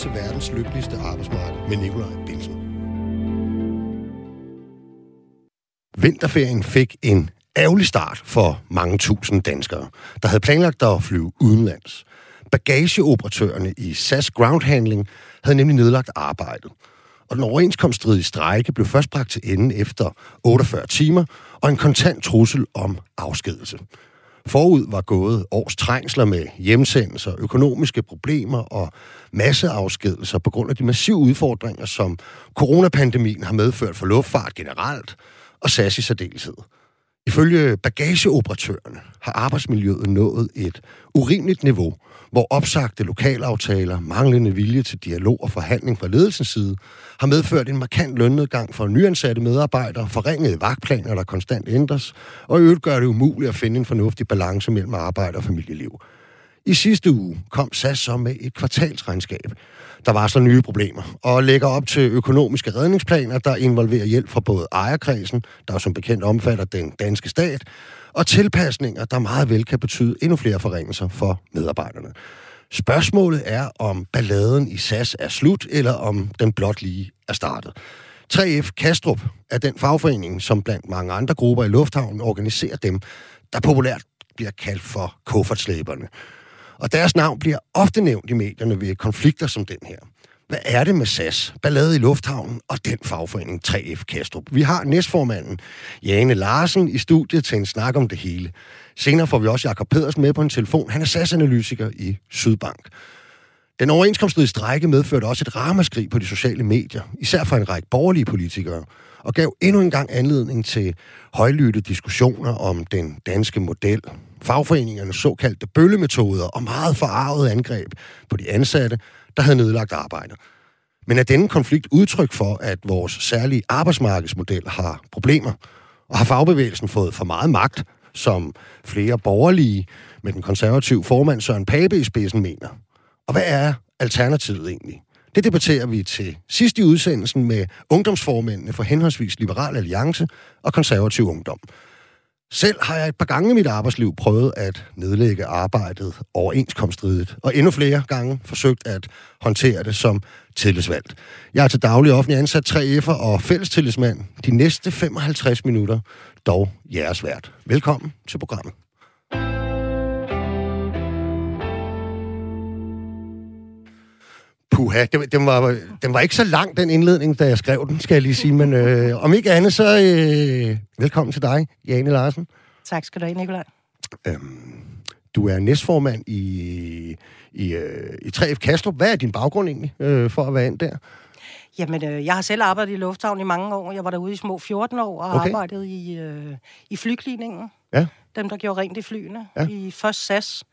til verdens lykkeligste arbejdsmarked med Nikolaj Bilsen. Vinterferien fik en ærgerlig start for mange tusind danskere, der havde planlagt at flyve udenlands. Bagageoperatørerne i SAS Ground Handling havde nemlig nedlagt arbejdet. Og den overenskomststridige strejke blev først bragt til ende efter 48 timer og en kontant trussel om afskedelse. Forud var gået års trængsler med hjemsendelser, økonomiske problemer og masseafskedelser på grund af de massive udfordringer, som coronapandemien har medført for luftfart generelt og SAS i særdeleshed. Ifølge bagageoperatørerne har arbejdsmiljøet nået et urimeligt niveau, hvor opsagte lokalaftaler, manglende vilje til dialog og forhandling fra ledelsens side, har medført en markant lønnedgang for nyansatte medarbejdere, forringede vagtplaner, der konstant ændres, og i øvrigt gør det umuligt at finde en fornuftig balance mellem arbejde og familieliv. I sidste uge kom SAS så med et kvartalsregnskab, der var så nye problemer, og lægger op til økonomiske redningsplaner, der involverer hjælp fra både ejerkredsen, der som bekendt omfatter den danske stat, og tilpasninger, der meget vel kan betyde endnu flere forringelser for medarbejderne. Spørgsmålet er, om balladen i SAS er slut, eller om den blot lige er startet. 3F Kastrup er den fagforening, som blandt mange andre grupper i lufthavnen organiserer dem, der populært bliver kaldt for kuffertslæberne. Og deres navn bliver ofte nævnt i medierne ved konflikter som den her. Hvad er det med SAS, ballade i lufthavnen og den fagforening 3F Kastrup? Vi har næstformanden Jane Larsen i studiet til en snak om det hele. Senere får vi også Jakob Pedersen med på en telefon. Han er SAS-analytiker i Sydbank. Den overenskomstede strække medførte også et ramaskrig på de sociale medier, især for en række borgerlige politikere, og gav endnu en gang anledning til højlytte diskussioner om den danske model, fagforeningernes såkaldte bøllemetoder og meget forarvet angreb på de ansatte, der havde nedlagt arbejdet. Men er denne konflikt udtryk for, at vores særlige arbejdsmarkedsmodel har problemer? Og har fagbevægelsen fået for meget magt, som flere borgerlige med den konservative formand Søren Pape i spidsen mener? Og hvad er alternativet egentlig? Det debatterer vi til sidst i udsendelsen med ungdomsformændene for henholdsvis Liberal Alliance og Konservativ Ungdom. Selv har jeg et par gange i mit arbejdsliv prøvet at nedlægge arbejdet overenskomstridigt, og endnu flere gange forsøgt at håndtere det som tillidsvalgt. Jeg er til daglig offentlig ansat 3F'er og fællestillidsmand de næste 55 minutter, dog jeres vært. Velkommen til programmet. Puha, den, den, var, den var ikke så lang, den indledning, da jeg skrev den, skal jeg lige sige. Men øh, om ikke andet, så øh, velkommen til dig, Jane Larsen. Tak skal du have, Nikolaj. Øhm, du er næstformand i, i, øh, i 3F Kastrup. Hvad er din baggrund egentlig øh, for at være ind der? Jamen, øh, jeg har selv arbejdet i lufthavn i mange år. Jeg var derude i små 14 år og okay. arbejdet i, øh, i flykliningen. Ja. Dem, der gjorde rent i flyene. Ja. I først SAS,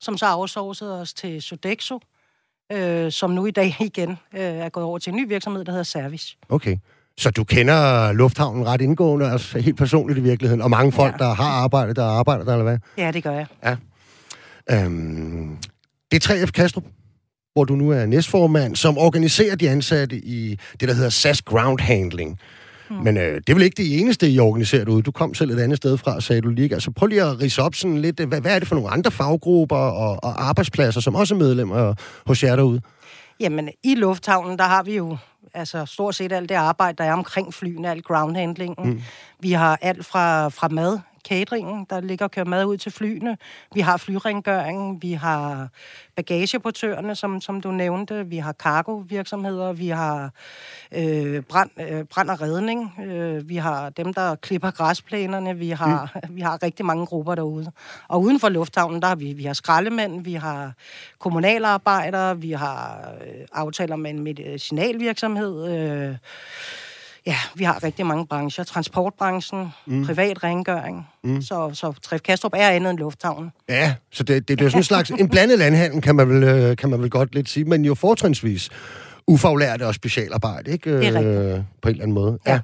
som så outsourcede os til Sodexo, øh, som nu i dag igen øh, er gået over til en ny virksomhed, der hedder Service. Okay. Så du kender lufthavnen ret indgående, altså helt personligt i virkeligheden, og mange folk, Ja. der har arbejdet, der arbejder der, eller hvad? Ja, det gør jeg. Øhm, det er 3F Kastrup, hvor du nu er næstformand, som organiserer de ansatte i det, der hedder SAS Ground Handling. Hmm. Men øh, det er vel ikke det eneste, I organiserer derude. Du kom selv et andet sted fra, sagde du lige. Altså prøv lige at rise op sådan lidt, hvad, hvad er det for nogle andre faggrupper og, og arbejdspladser, som også er medlemmer hos jer derude? Jamen, i lufthavnen, der har vi jo altså stort set alt det arbejde, der er omkring flyene, alt groundhandlingen. Mm. Vi har alt fra, fra mad, cateringen, der ligger og kører mad ud til flyene. Vi har flyrengøringen, vi har bagageportørerne, som, som du nævnte. Vi har cargo-virksomheder, vi har øh, brand, øh, brand og redning. Øh, vi har dem, der klipper græsplænerne. Vi har, mm. vi har rigtig mange grupper derude. Og uden for lufthavnen, der har vi, vi har skraldemænd, vi har kommunalarbejdere, vi har øh, aftaler med en medicinalvirksomhed. Øh, ja, vi har rigtig mange brancher. Transportbranchen, mm. privat rengøring. Mm. Så, så Tref Kastrup er andet end lufthavnen. Ja, så det, det, det er sådan en slags en blandet landhandel, kan man, vel, øh, kan man vel godt lidt sige, men jo fortrinsvis ufaglærte og specialarbejde, ikke? Det er rigtigt. Øh, på en eller anden måde. Ja.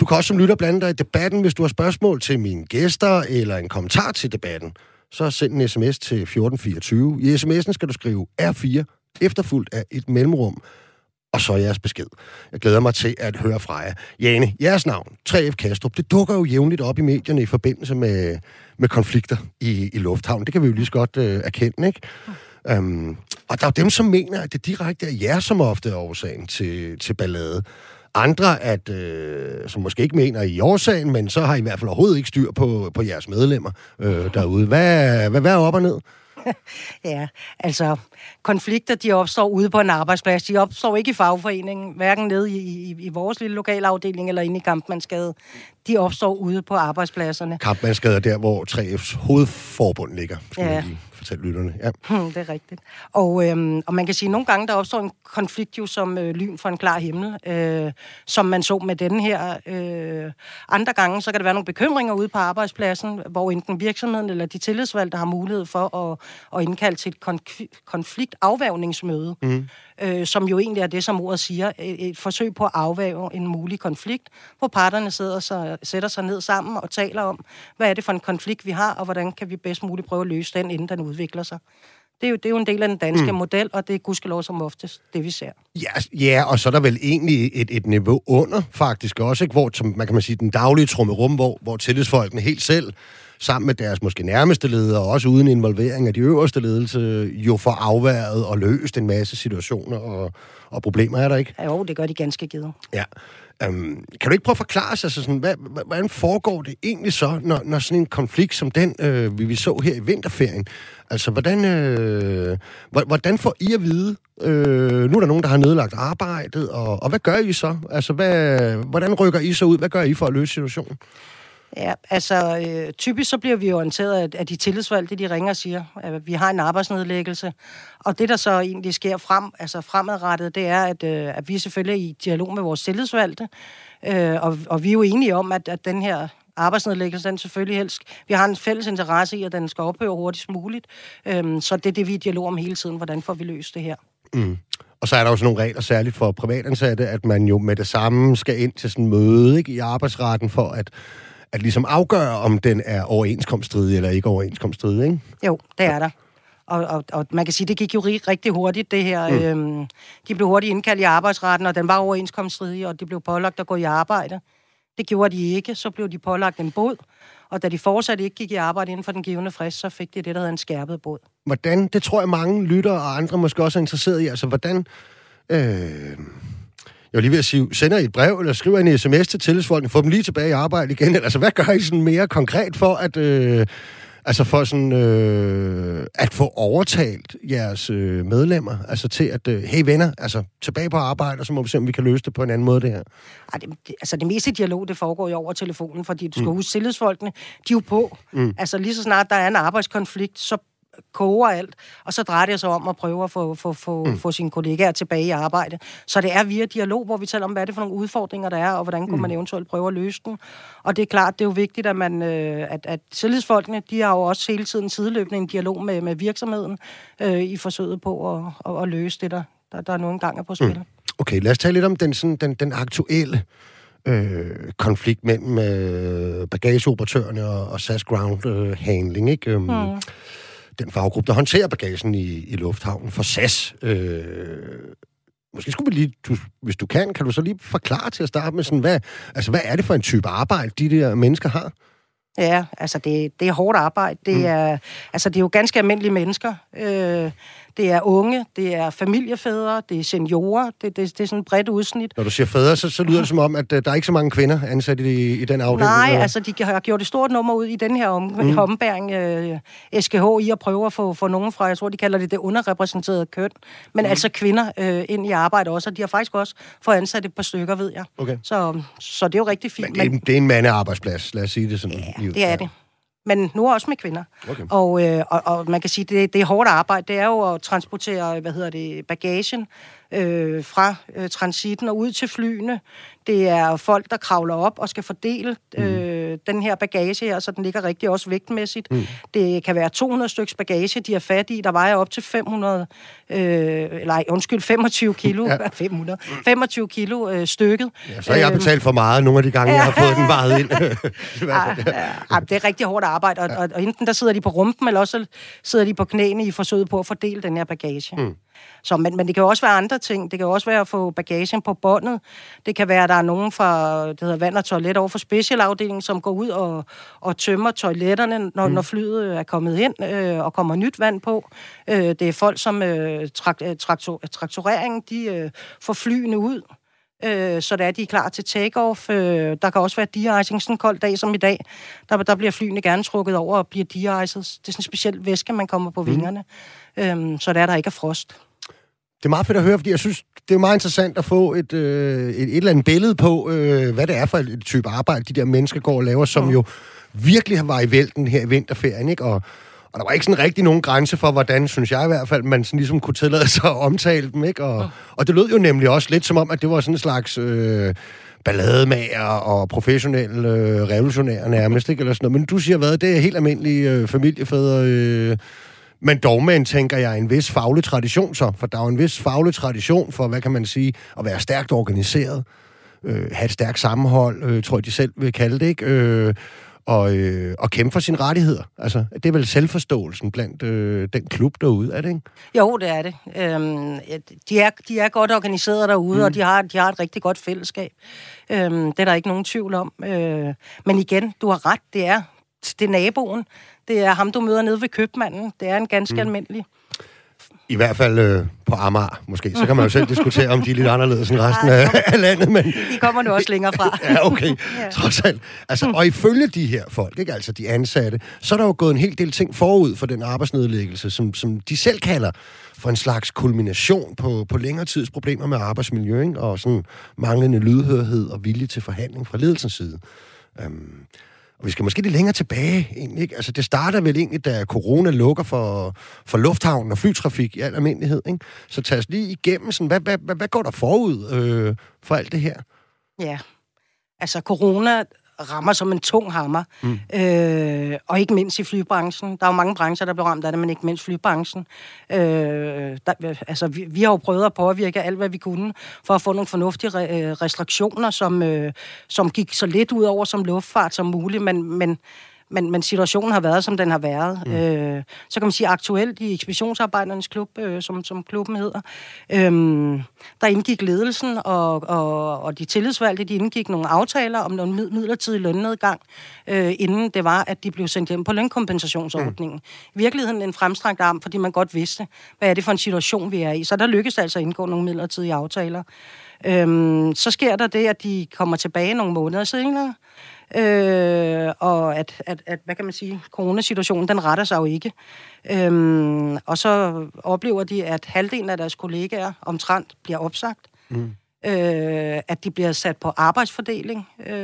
Du kan også som lytter blande dig i debatten, hvis du har spørgsmål til mine gæster eller en kommentar til debatten. Så send en sms til 1424. I sms'en skal du skrive R4, efterfulgt af et mellemrum, og så jeres besked. Jeg glæder mig til at høre fra jer. Jane, jeres navn, 3F Kastrup, det dukker jo jævnligt op i medierne i forbindelse med, med konflikter i, i lufthavnen. Det kan vi jo lige så godt øh, erkende, ikke? Um, Og der er dem, som mener, at det direkte er jer, som ofte er årsagen til, til ballade. Andre, at, øh, som måske ikke mener i årsagen, men så har I i hvert fald overhovedet ikke styr på, på jeres medlemmer øh, derude. Hvad, hvad, hvad er op og ned? ja, altså konflikter, de opstår ude på en arbejdsplads. De opstår ikke i fagforeningen, hverken nede i, i, i vores lille lokalafdeling eller inde i Kampmannsgade. De opstår ude på arbejdspladserne. Kampmannsgade er der, hvor 3F's hovedforbund ligger. Ja fortælle lytterne. Ja. Hmm, det er rigtigt. Og, øhm, og man kan sige, at nogle gange der opstår en konflikt jo som øh, lyn for en klar himmel, øh, som man så med den her. Øh, andre gange, så kan der være nogle bekymringer ude på arbejdspladsen, hvor enten virksomheden eller de tillidsvalgte har mulighed for at, at indkalde til et konf- konfliktafvævningsmøde, mm. øh, som jo egentlig er det, som ordet siger, et, et forsøg på at afvæve en mulig konflikt, hvor parterne sidder sig, sætter sig ned sammen og taler om, hvad er det for en konflikt, vi har, og hvordan kan vi bedst muligt prøve at løse den, inden den udvikler sig. Det er, jo, det er jo en del af den danske mm. model, og det er gudskelov som oftest det, vi ser. Ja, ja, og så er der vel egentlig et, et niveau under, faktisk også, ikke? hvor som, man kan man sige, den daglige trummerum, hvor, hvor tillidsfolkene helt selv sammen med deres måske nærmeste ledere, og også uden involvering af de øverste ledelse, jo får afværet og løst en masse situationer og, og problemer, er der ikke? Ja, jo, det gør de ganske givet. Ja. Øhm, kan du ikke prøve at forklare sig, altså sådan, hvad, hvordan foregår det egentlig så, når, når sådan en konflikt som den, øh, vi, vi så her i vinterferien, altså hvordan, øh, hvordan får I at vide, øh, nu er der nogen, der har nedlagt arbejdet, og, og hvad gør I så? Altså, hvad, hvordan rykker I så ud? Hvad gør I for at løse situationen? Ja, altså øh, typisk så bliver vi orienteret af, af de tillidsvalgte, de ringer og siger, at vi har en arbejdsnedlæggelse. Og det, der så egentlig sker frem, altså fremadrettet, det er, at, øh, at vi selvfølgelig er i dialog med vores tillidsvalgte. Øh, og, og vi er jo enige om, at, at den her arbejdsnedlæggelse, den selvfølgelig helst. Vi har en fælles interesse i, at den skal ophøre hurtigst muligt. Øh, så det er det, vi er i dialog om hele tiden. Hvordan får vi løst det her? Mm. Og så er der også nogle regler, særligt for privatansatte, at man jo med det samme skal ind til sådan en møde ikke, i arbejdsretten for at at ligesom afgøre, om den er overenskomststridig eller ikke overenskomststridig, ikke? Jo, det er der. Og, og, og man kan sige, det gik jo rigtig hurtigt, det her. Mm. Øhm, de blev hurtigt indkaldt i arbejdsretten, og den var overenskomststridig, og de blev pålagt at gå i arbejde. Det gjorde de ikke, så blev de pålagt en bod, og da de fortsat ikke gik i arbejde inden for den givende frist, så fik de det, der hedder en skærpet bod. Hvordan, det tror jeg mange lytter og andre måske også er interesseret i, altså hvordan... Øh jeg var lige ved at sige, sender I et brev, eller skriver en sms til tillidsfolkene, få dem lige tilbage i arbejde igen? Altså, hvad gør I sådan mere konkret for at... Øh, altså for sådan, øh, at få overtalt jeres øh, medlemmer, altså til at, øh, hey venner, altså tilbage på arbejde, og så må vi se, om vi kan løse det på en anden måde, det her. Ej, det, altså det meste dialog, det foregår jo over telefonen, fordi du skal mm. huske, tillidsfolkene, de er jo på. Mm. Altså lige så snart der er en arbejdskonflikt, så koger alt, og så drejer det sig om at prøve at få, få, få, mm. få sine kollegaer tilbage i arbejde. Så det er via dialog, hvor vi taler om, hvad er det for nogle udfordringer, der er, og hvordan kunne mm. man eventuelt prøve at løse dem. Og det er klart, det er jo vigtigt, at, man, øh, at, at tillidsfolkene, de har jo også hele tiden sideløbende en dialog med, med virksomheden øh, i forsøget på at, at, at løse det, der, der, der nu engang er på spil. Mm. Okay, lad os tale lidt om den, sådan, den, den aktuelle øh, konflikt mellem øh, bagageoperatørerne og, og SAS Ground øh, Handling, ikke? Um, mm den faggruppe, der håndterer bagagen i, i lufthavnen for SAS. Øh, måske skulle vi lige, du, hvis du kan, kan du så lige forklare til at starte med, sådan, hvad, altså, hvad er det for en type arbejde, de der mennesker har? Ja, altså det, det er hårdt arbejde. Det mm. er, altså det er jo ganske almindelige mennesker. Øh, det er unge, det er familiefædre, det er seniorer, det, det, det er sådan et bredt udsnit. Når du siger fædre, så, så lyder det som om, at uh, der er ikke så mange kvinder ansat i, i den afdeling. Nej, eller? altså de har gjort et stort nummer ud i den her om, mm. ombæring, uh, SKH, i at prøve at få, få nogen fra, jeg tror, de kalder det det underrepræsenterede køn, men mm. altså kvinder uh, ind i arbejde også, og de har faktisk også fået ansat et par stykker, ved jeg. Okay. Så, så det er jo rigtig fint. Men det er, men, det er en mandearbejdsplads, lad os sige det sådan. Ja, det er ja. det men nu også med kvinder. Okay. Og, øh, og, og man kan sige, det, det er hårdt arbejde. Det er jo at transportere, hvad hedder det, bagagen øh, fra øh, transitten og ud til flyene. Det er folk, der kravler op og skal fordele mm. Øh, den her bagage her, så den ligger rigtig også vægtmæssigt. Mm. Det kan være 200 stykker bagage, de har fat i, der vejer op til 500, øh, eller undskyld, 25 kilo, ja. 500, 25 kilo øh, stykket. Ja, så har jeg øhm. betalt for meget nogle af de gange, jeg har fået den vejet ind. ja, ja, det er rigtig hårdt arbejde, og, og, og enten der sidder de på rumpen, eller også sidder de på knæene i forsøget på at fordele den her bagage. Mm. Så, men, men det kan jo også være andre ting. Det kan jo også være at få bagagen på båndet. Det kan være, at der er nogen fra det hedder vand og toilet over for specialafdelingen, som går ud og, og tømmer toiletterne, når, mm. når flyet er kommet ind øh, og kommer nyt vand på. Øh, det er folk, som øh, trak, øh, traktor, traktoreringen, de øh, får flyene ud øh, så det er, de er klar til take-off. Øh, der kan også være de-icing sådan en kold dag som i dag. Der, der bliver flyene gerne trukket over og bliver de Det er sådan en speciel væske, man kommer på mm. vingerne, øh, så det er, der ikke er frost. Det er meget fedt at høre, fordi jeg synes, det er meget interessant at få et, øh, et, et eller andet billede på, øh, hvad det er for et type arbejde, de der mennesker går og laver, som mm. jo virkelig har været i vælten her i vinterferien, ikke? Og, og der var ikke sådan rigtig nogen grænse for, hvordan, synes jeg i hvert fald, man sådan ligesom kunne tillade sig at omtale dem, ikke? Og, mm. og det lød jo nemlig også lidt som om, at det var sådan en slags... Øh, ballademager og professionelle øh, revolutionære nærmest, ikke? Eller sådan noget. Men du siger hvad? Det er helt almindelige øh, familiefædre, øh, men dog med en, tænker jeg, en vis faglig tradition så, for der er jo en vis faglig tradition for, hvad kan man sige, at være stærkt organiseret, øh, have et stærkt sammenhold, øh, tror jeg, de selv vil kalde det, ikke? Øh, og, øh, og kæmpe for sine rettigheder. Altså, det er vel selvforståelsen blandt øh, den klub derude, er det ikke? Jo, det er det. Øhm, de, er, de er godt organiseret derude, mm. og de har, de har et rigtig godt fællesskab. Øhm, det er der ikke nogen tvivl om. Øh, men igen, du har ret, det er, det er naboen. Det er ham, du møder nede ved købmanden. Det er en ganske mm. almindelig i hvert fald øh, på Amager, måske. Så kan man jo selv diskutere, om de er lidt anderledes end resten af, af landet. Men... De kommer nu også længere fra. ja, okay. ja. Trods alt. Altså, og ifølge de her folk, ikke, altså de ansatte, så er der jo gået en hel del ting forud for den arbejdsnedlæggelse, som, som de selv kalder for en slags kulmination på, på længere tids problemer med arbejdsmiljø, ikke? og sådan manglende lydhørhed og vilje til forhandling fra ledelsens side. Um, og vi skal måske lidt længere tilbage, egentlig, ikke? Altså, det starter vel egentlig, da corona lukker for, for lufthavnen og flytrafik i al almindelighed, ikke? Så tag os lige igennem, sådan, hvad, hvad, hvad, hvad går der forud øh, for alt det her? Ja, altså corona rammer som en tung hammer. Mm. Øh, og ikke mindst i flybranchen. Der er jo mange brancher, der bliver ramt af det, men ikke mindst flybranchen. Øh, der, altså, vi, vi har jo prøvet at påvirke alt, hvad vi kunne, for at få nogle fornuftige re, øh, restriktioner, som, øh, som gik så lidt ud over som luftfart som muligt, men, men men, men situationen har været, som den har været. Mm. Øh, så kan man sige, aktuelt i ekspeditionsarbejdernes klub, øh, som, som klubben hedder, øh, der indgik ledelsen og, og, og de tillidsvalgte, de indgik nogle aftaler om nogle midlertidig lønnedgang, øh, inden det var, at de blev sendt hjem på lønkompensationsordningen. Mm. I virkeligheden en fremstrakt arm, fordi man godt vidste, hvad er det for en situation, vi er i. Så der lykkedes altså at indgå nogle midlertidige aftaler. Øhm, så sker der det, at de kommer tilbage nogle måneder senere, Øh, og at, at, at, hvad kan man sige, coronasituationen, den retter sig jo ikke. Øhm, og så oplever de, at halvdelen af deres kollegaer omtrent bliver opsagt. Mm. Øh, at de bliver sat på arbejdsfordeling. Øh,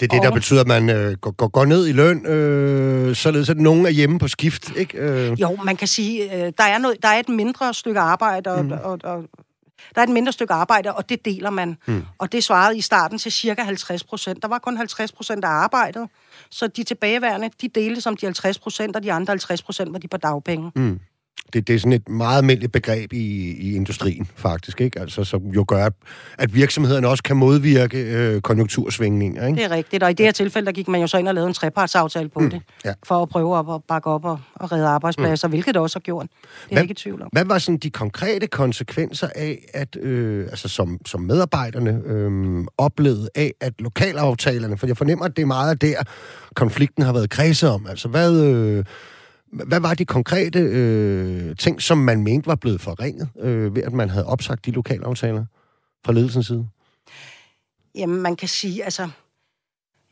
det er det, der betyder, at man øh, går, går ned i løn, øh, således at nogen er hjemme på skift, ikke? Øh. Jo, man kan sige, øh, der, er noget, der er et mindre stykke arbejde, og, mm. og, og der er et mindre stykke arbejde, og det deler man. Mm. Og det svarede i starten til cirka 50 procent. Der var kun 50 procent af arbejdet, så de tilbageværende, de delte som de 50 procent, og de andre 50 procent var de på dagpenge. Mm det, det er sådan et meget almindeligt begreb i, i industrien, faktisk, ikke? Altså, som jo gør, at virksomhederne også kan modvirke øh, konjunktursvingninger, ikke? Det er rigtigt, og i det her tilfælde, der gik man jo så ind og lavede en trepartsaftale på mm, det, ja. for at prøve at, at bakke op og, og redde arbejdspladser, mm. hvilket det også har gjort. Det er hvad, ikke i tvivl om. Hvad var sådan de konkrete konsekvenser af, at øh, altså som, som medarbejderne øh, oplevede af, at lokalaftalerne, for jeg fornemmer, at det er meget af der, konflikten har været kredset om, altså hvad... Øh, hvad var de konkrete øh, ting, som man mente var blevet forringet, øh, ved at man havde opsagt de lokale aftaler fra ledelsens side? Jamen, man kan sige, altså,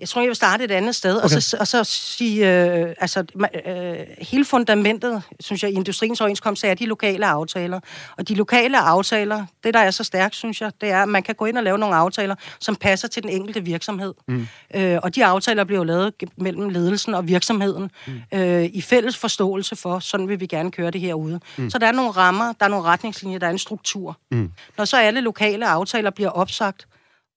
jeg tror, jeg vil starte et andet sted, okay. og, så, og så sige, øh, altså, øh, hele fundamentet, synes jeg, i industriens overenskomst, er de lokale aftaler. Og de lokale aftaler, det der er så stærkt, synes jeg, det er, at man kan gå ind og lave nogle aftaler, som passer til den enkelte virksomhed. Mm. Øh, og de aftaler bliver lavet mellem ledelsen og virksomheden mm. øh, i fælles forståelse for, sådan vil vi gerne køre det herude. Mm. Så der er nogle rammer, der er nogle retningslinjer, der er en struktur. Mm. Når så alle lokale aftaler bliver opsagt,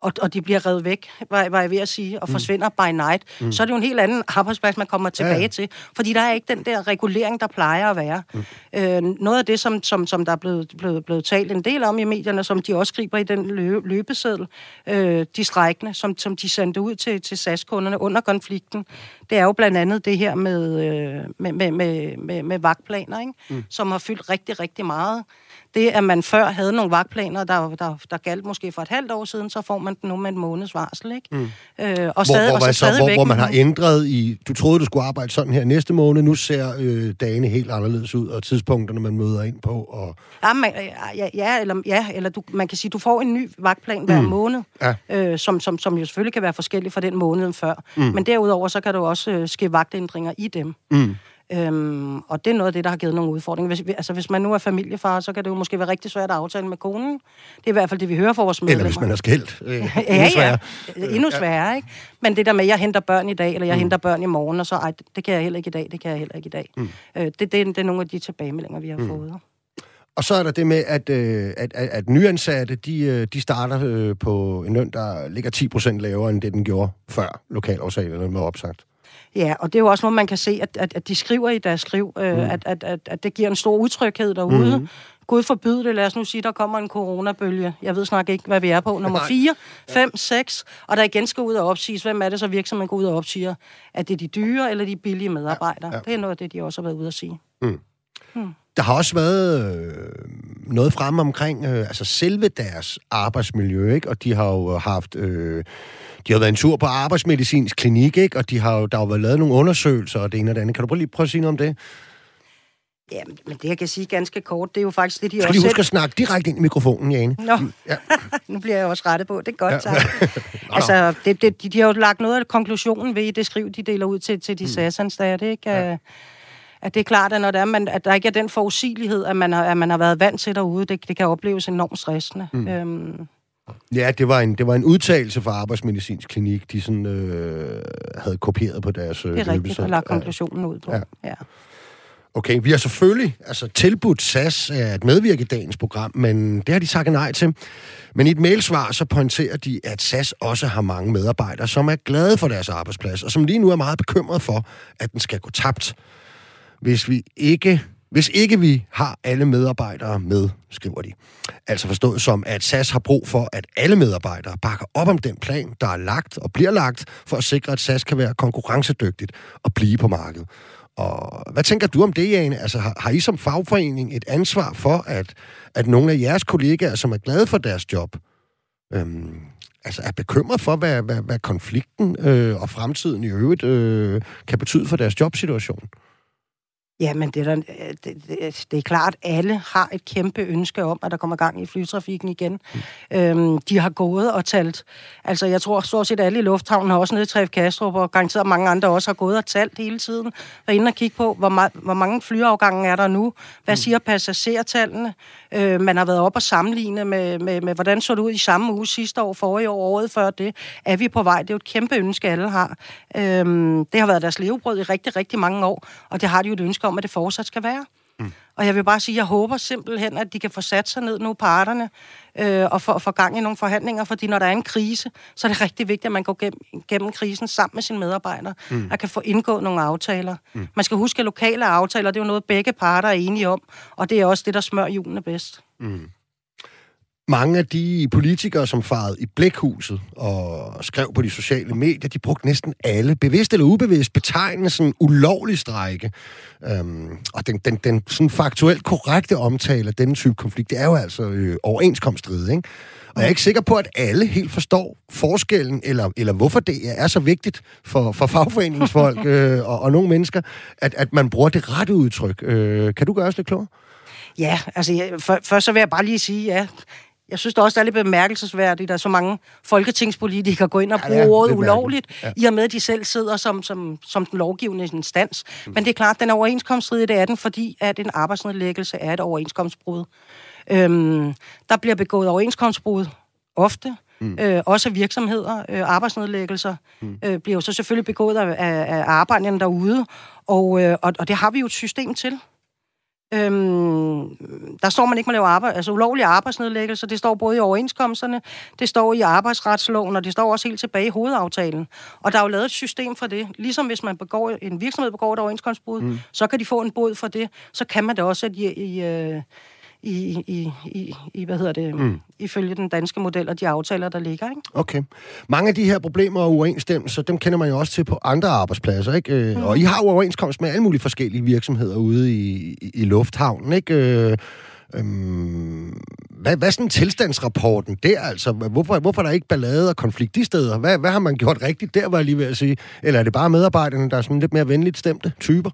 og, og de bliver revet væk, var, var jeg ved at sige, og mm. forsvinder by night, mm. så er det jo en helt anden arbejdsplads, man kommer tilbage ja, ja. til. Fordi der er ikke den der regulering, der plejer at være. Mm. Øh, noget af det, som, som, som der er blevet, blevet, blevet talt en del om i medierne, som de også skriver i den lø, løbeseddel, øh, de strækkende, som, som de sendte ud til, til SAS-kunderne under konflikten, det er jo blandt andet det her med, øh, med, med, med, med, med vagtplaner, ikke? Mm. som har fyldt rigtig, rigtig meget Det, at man før havde nogle vagtplaner, der, der, der galt måske for et halvt år siden, så får man den nu med en måneds varsel, ikke? Mm. Øh, og hvor, stadig, hvor, og så, så hvor, hvor man har ændret i... Du troede, du skulle arbejde sådan her næste måned, nu ser øh, dagene helt anderledes ud, og tidspunkterne, man møder ind på, og... Ja, man, ja, ja eller, ja, eller du, man kan sige, du får en ny vagtplan hver mm. måned, ja. øh, som, som, som jo selvfølgelig kan være forskellig fra den måned før. Mm. Men derudover, så kan du også øh, ske vagtændringer i dem. Mm. Øhm, og det er noget af det, der har givet nogle udfordringer. Hvis, altså, hvis man nu er familiefar, så kan det jo måske være rigtig svært at aftale med konen. Det er i hvert fald det, vi hører fra vores medlemmer. Eller hvis man er skilt. Øh, ja, endnu sværere. Ja, endnu sværere, ikke? Men det der med, at jeg henter børn i dag, eller jeg mm. henter børn i morgen, og så, ej, det kan jeg heller ikke i dag, det kan jeg heller ikke i dag. Mm. Øh, det, det, det er nogle af de tilbagemeldinger, vi har mm. fået. Og så er der det med, at, øh, at, at, at nyansatte, de, øh, de starter øh, på en løn, der ligger 10 procent lavere, end det den gjorde før lokalafsalerne var opsagt. Ja, og det er jo også noget, man kan se, at, at, at de skriver i deres skriv, øh, mm. at, at, at, at det giver en stor utryghed derude. Mm. Gud forbyde det, lad os nu sige, der kommer en coronabølge. Jeg ved snart ikke, hvad vi er på. Nummer 4, 5, 6, og der igen skal ud og opsiges. Hvem er det så virksomheden går ud og opsiger? Er det de dyre eller de billige medarbejdere? Ja, ja. Det er noget af det, de også har været ude at sige. Mm. Mm. Der har også været øh, noget frem omkring øh, altså selve deres arbejdsmiljø, ikke? og de har jo haft... Øh, de har været en tur på arbejdsmedicinsk klinik, ikke? og de har jo, der har jo været lavet nogle undersøgelser og det ene og det andet. Kan du prøve lige prøve at sige noget om det? Ja, men det jeg kan sige ganske kort, det er jo faktisk det, de Skal også... Skal huske at snakke direkte ind i mikrofonen, Jane? Nå, ja. nu bliver jeg også rettet på. Det er godt, ja. tak. altså, det, det, de, de har jo lagt noget af konklusionen ved det skriv, de deler ud til, til de mm. SAS-ansatte, ikke? Ja at det er klart, at når det er, man, at der ikke er den forudsigelighed, at man har, at man har været vant til derude, det, det kan opleves enormt stressende. Mm. Øhm. Ja, det var, en, det var en udtalelse fra Arbejdsmedicinsk Klinik, de sådan, øh, havde kopieret på deres øh, Det er rigtigt, og lagt konklusionen ud på. Ja. ja. Okay, vi har selvfølgelig altså, tilbudt SAS at medvirke i dagens program, men det har de sagt nej til. Men i et mailsvar så pointerer de, at SAS også har mange medarbejdere, som er glade for deres arbejdsplads, og som lige nu er meget bekymret for, at den skal gå tabt hvis vi ikke hvis ikke vi har alle medarbejdere med, skriver de. Altså forstået som, at SAS har brug for, at alle medarbejdere bakker op om den plan, der er lagt og bliver lagt, for at sikre, at SAS kan være konkurrencedygtigt og blive på markedet. Og hvad tænker du om det, Jane? Altså, har, har I som fagforening et ansvar for, at, at nogle af jeres kollegaer, som er glade for deres job, øhm, altså er bekymret for, hvad, hvad, hvad konflikten øh, og fremtiden i øvrigt øh, kan betyde for deres jobsituation? Ja, men det er, der, øh, det, det, det er klart, at alle har et kæmpe ønske om, at der kommer gang i flytrafikken igen. Mm. Øhm, de har gået og talt. Altså, jeg tror stort set alle i lufthavnen har også Tref Kastrup, og garanteret mange andre også har gået og talt hele tiden. Og inde og kigge på, hvor, ma- hvor mange flyafgange er der nu? Hvad mm. siger passagertallene? Øh, man har været op og sammenligne med, med, med, hvordan så det ud i samme uge sidste år, forrige år, året før det. Er vi på vej? Det er jo et kæmpe ønske, alle har. Øhm, det har været deres levebrød i rigtig, rigtig mange år, og det har de jo et ønske om, at det fortsat skal være. Mm. Og jeg vil bare sige, at jeg håber simpelthen, at de kan få sat sig ned nu, parterne, øh, og få, få gang i nogle forhandlinger, fordi når der er en krise, så er det rigtig vigtigt, at man går gennem, gennem krisen sammen med sine medarbejdere, mm. og kan få indgået nogle aftaler. Mm. Man skal huske, at lokale aftaler, det er jo noget, begge parter er enige om, og det er også det, der smør julen bedst. Mm mange af de politikere, som farede i blækhuset og skrev på de sociale medier, de brugte næsten alle, bevidst eller ubevidst, betegnelsen ulovlig strejke. Øhm, og den, den, den sådan faktuelt korrekte omtale af denne type konflikt, det er jo altså øh, overenskomststridigt, ikke? Og jeg er ikke sikker på, at alle helt forstår forskellen, eller, eller hvorfor det er så vigtigt for, for fagforeningsfolk øh, og, og nogle mennesker, at, at man bruger det rette udtryk. Øh, kan du gøre os lidt klogere? Ja, altså jeg, for, først så vil jeg bare lige sige, ja, jeg synes det også, det er lidt bemærkelsesværdigt, at så mange folketingspolitikere går ind og bruger ja, ja, ordet ulovligt, ja. i og med, at de selv sidder som, som, som den lovgivende instans. Mm. Men det er klart, at den er overenskomststridig, det er den, fordi at en arbejdsnedlæggelse er et overenskomstbrud. Øhm, der bliver begået overenskomstbrud ofte, Mm. Øh, også virksomheder, øh, arbejdsnedlæggelser, mm. øh, bliver jo så selvfølgelig begået af, af, af arbejderne derude, og, øh, og, og det har vi jo et system til. Øhm, der står, man ikke må lave arbejde, altså ulovlige arbejdsnedlæggelser. Det står både i overenskomsterne, det står i arbejdsretsloven, og det står også helt tilbage i hovedaftalen. Og der er jo lavet et system for det. Ligesom hvis man begår, en virksomhed begår et overenskomstbrud, mm. så kan de få en bod for det. Så kan man det også at i, i, øh, i, i, i, i hvad hedder det, mm. ifølge den danske model og de aftaler, der ligger. Ikke? Okay. Mange af de her problemer og uoverensstemmelser, dem kender man jo også til på andre arbejdspladser, ikke? Øh, mm. Og I har jo overenskomst med alle mulige forskellige virksomheder ude i, i, i lufthavnen, ikke? Øh, Øhm, hvad, hvad er sådan tilstandsrapporten der, altså? Hvorfor, hvorfor er der ikke ballade og konflikt de steder? Hvad, hvad har man gjort rigtigt der, var jeg lige ved at sige? Eller er det bare medarbejderne, der er sådan lidt mere venligt stemte typer?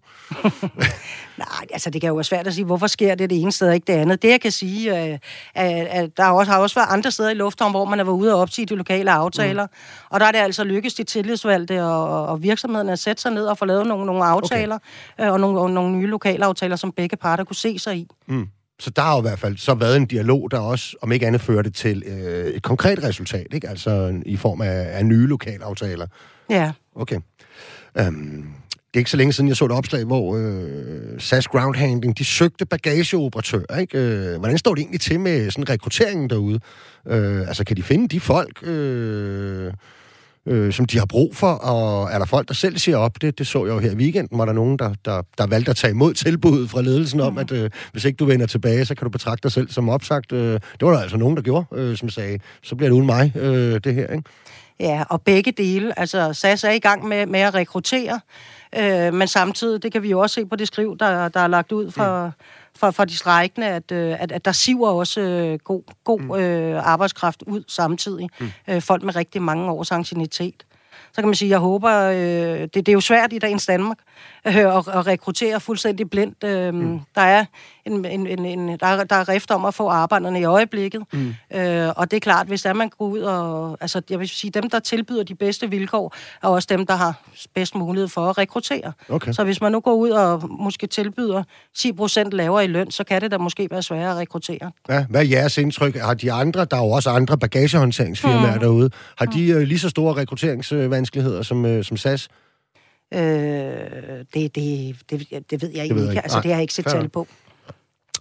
Nej, altså det kan jo være svært at sige, hvorfor sker det det ene sted og ikke det andet. Det jeg kan sige, er, at, at der også, har også været andre steder i lufthavn, hvor man er været ude og opsige de lokale aftaler. Mm. Og der er det altså lykkedes de tillidsvalgte og, og virksomhederne at sætte sig ned og få lavet nogle, nogle aftaler, okay. øh, og nogle, og nogle nye lokale aftaler, som begge parter kunne se sig i. Mm. Så der har jo i hvert fald så været en dialog, der også, om ikke andet, førte til øh, et konkret resultat, ikke? Altså i form af, af nye lokalaftaler. Ja. Okay. Øhm, det er ikke så længe siden, jeg så et opslag, hvor øh, SAS Ground Handling, de søgte bagageoperatør, ikke? Øh, hvordan står det egentlig til med sådan rekrutteringen derude? Øh, altså, kan de finde de folk... Øh, øh, som de har brug for, og er der folk, der selv siger op? Det, det så jeg jo her i weekenden, hvor der nogen, der, der, der valgte at tage imod tilbuddet fra ledelsen om, mm. at øh, hvis ikke du vender tilbage, så kan du betragte dig selv som opsagt. Øh, det var der altså nogen, der gjorde, øh, som sagde, så bliver det uden mig, øh, det her, ikke? Ja, og begge dele. Altså, SAS er i gang med, med at rekruttere, øh, men samtidig, det kan vi jo også se på det skriv, der, der er lagt ud for, mm. For, for de strækkende, at, øh, at, at der siver også øh, god, god mm. øh, arbejdskraft ud samtidig. Mm. Øh, folk med rigtig mange års ancienitet så kan man sige, jeg håber, øh, det, det er jo svært i dagens Danmark øh, at, at rekruttere fuldstændig blindt. Øh, mm. Der er en, en, en, en der, der er rift om at få arbejderne i øjeblikket, mm. øh, og det er klart, hvis der man går ud og, altså jeg vil sige, dem, der tilbyder de bedste vilkår, er også dem, der har bedst mulighed for at rekruttere. Okay. Så hvis man nu går ud og måske tilbyder 10% lavere i løn, så kan det da måske være sværere at rekruttere. Ja, hvad er jeres indtryk? Har de andre, der er jo også andre bagagehåndteringsfirmaer mm. derude, har de mm. lige så store rekrutteringsvanskeligheder som, øh, som SAS? Øh, det, det, det, det ved jeg det ved ikke. Jeg. Altså, det har jeg ikke set tal på.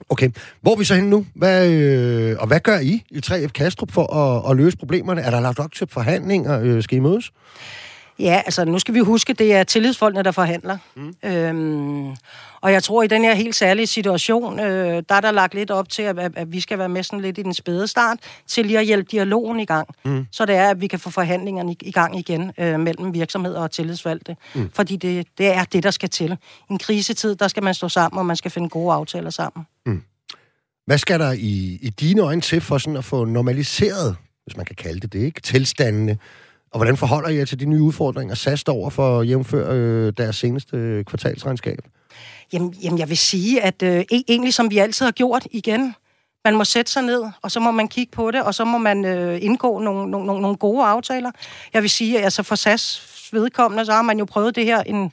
Okay. Hvor er vi så henne nu? Hvad, øh, og hvad gør I i 3F Kastrup for at, at løse problemerne? Er der lagt op til forhandlinger? Øh, skal I mødes? Ja, altså nu skal vi huske, det er tillidsfolkene, der forhandler. Mm. Øhm, og jeg tror, i den her helt særlige situation, øh, der er der lagt lidt op til, at, at, at vi skal være med sådan lidt i den spæde start, til lige at hjælpe dialogen i gang. Mm. Så det er, at vi kan få forhandlingerne i, i gang igen øh, mellem virksomheder og tillidsvalgte. Mm. Fordi det, det er det, der skal til. I en krisetid, der skal man stå sammen, og man skal finde gode aftaler sammen. Mm. Hvad skal der i, i dine øjne til for sådan at få normaliseret, hvis man kan kalde det det, ikke? tilstandene og hvordan forholder I jer til de nye udfordringer, SAS står over for at jævnføre øh, deres seneste øh, kvartalsregnskab? Jamen, jamen, jeg vil sige, at øh, e-, egentlig som vi altid har gjort igen, man må sætte sig ned, og så må man kigge på det, og så må man øh, indgå nogle, nogle, nogle gode aftaler. Jeg vil sige, at altså for SAS vedkommende, så har man jo prøvet det her en,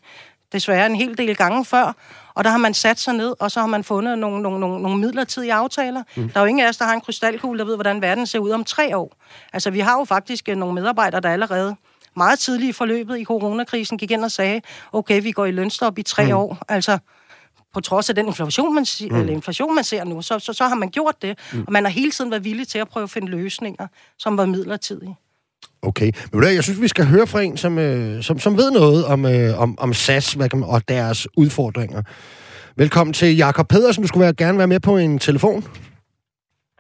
desværre en hel del gange før, og der har man sat sig ned, og så har man fundet nogle, nogle, nogle, nogle midlertidige aftaler. Mm. Der er jo ingen af os, der har en krystalkugle, der ved, hvordan verden ser ud om tre år. Altså, vi har jo faktisk øh, nogle medarbejdere, der allerede meget tidligt i forløbet i coronakrisen gik ind og sagde, okay, vi går i lønstop i tre mm. år. Altså, på trods af den inflation, man, mm. eller inflation, man ser nu, så, så, så har man gjort det. Mm. Og man har hele tiden været villig til at prøve at finde løsninger, som var midlertidige. Okay, men jeg synes, vi skal høre fra en, som, øh, som, som ved noget om, øh, om, om SAS hvad kan, og deres udfordringer. Velkommen til Jakob Pedersen. Du skulle være, gerne være med på en telefon.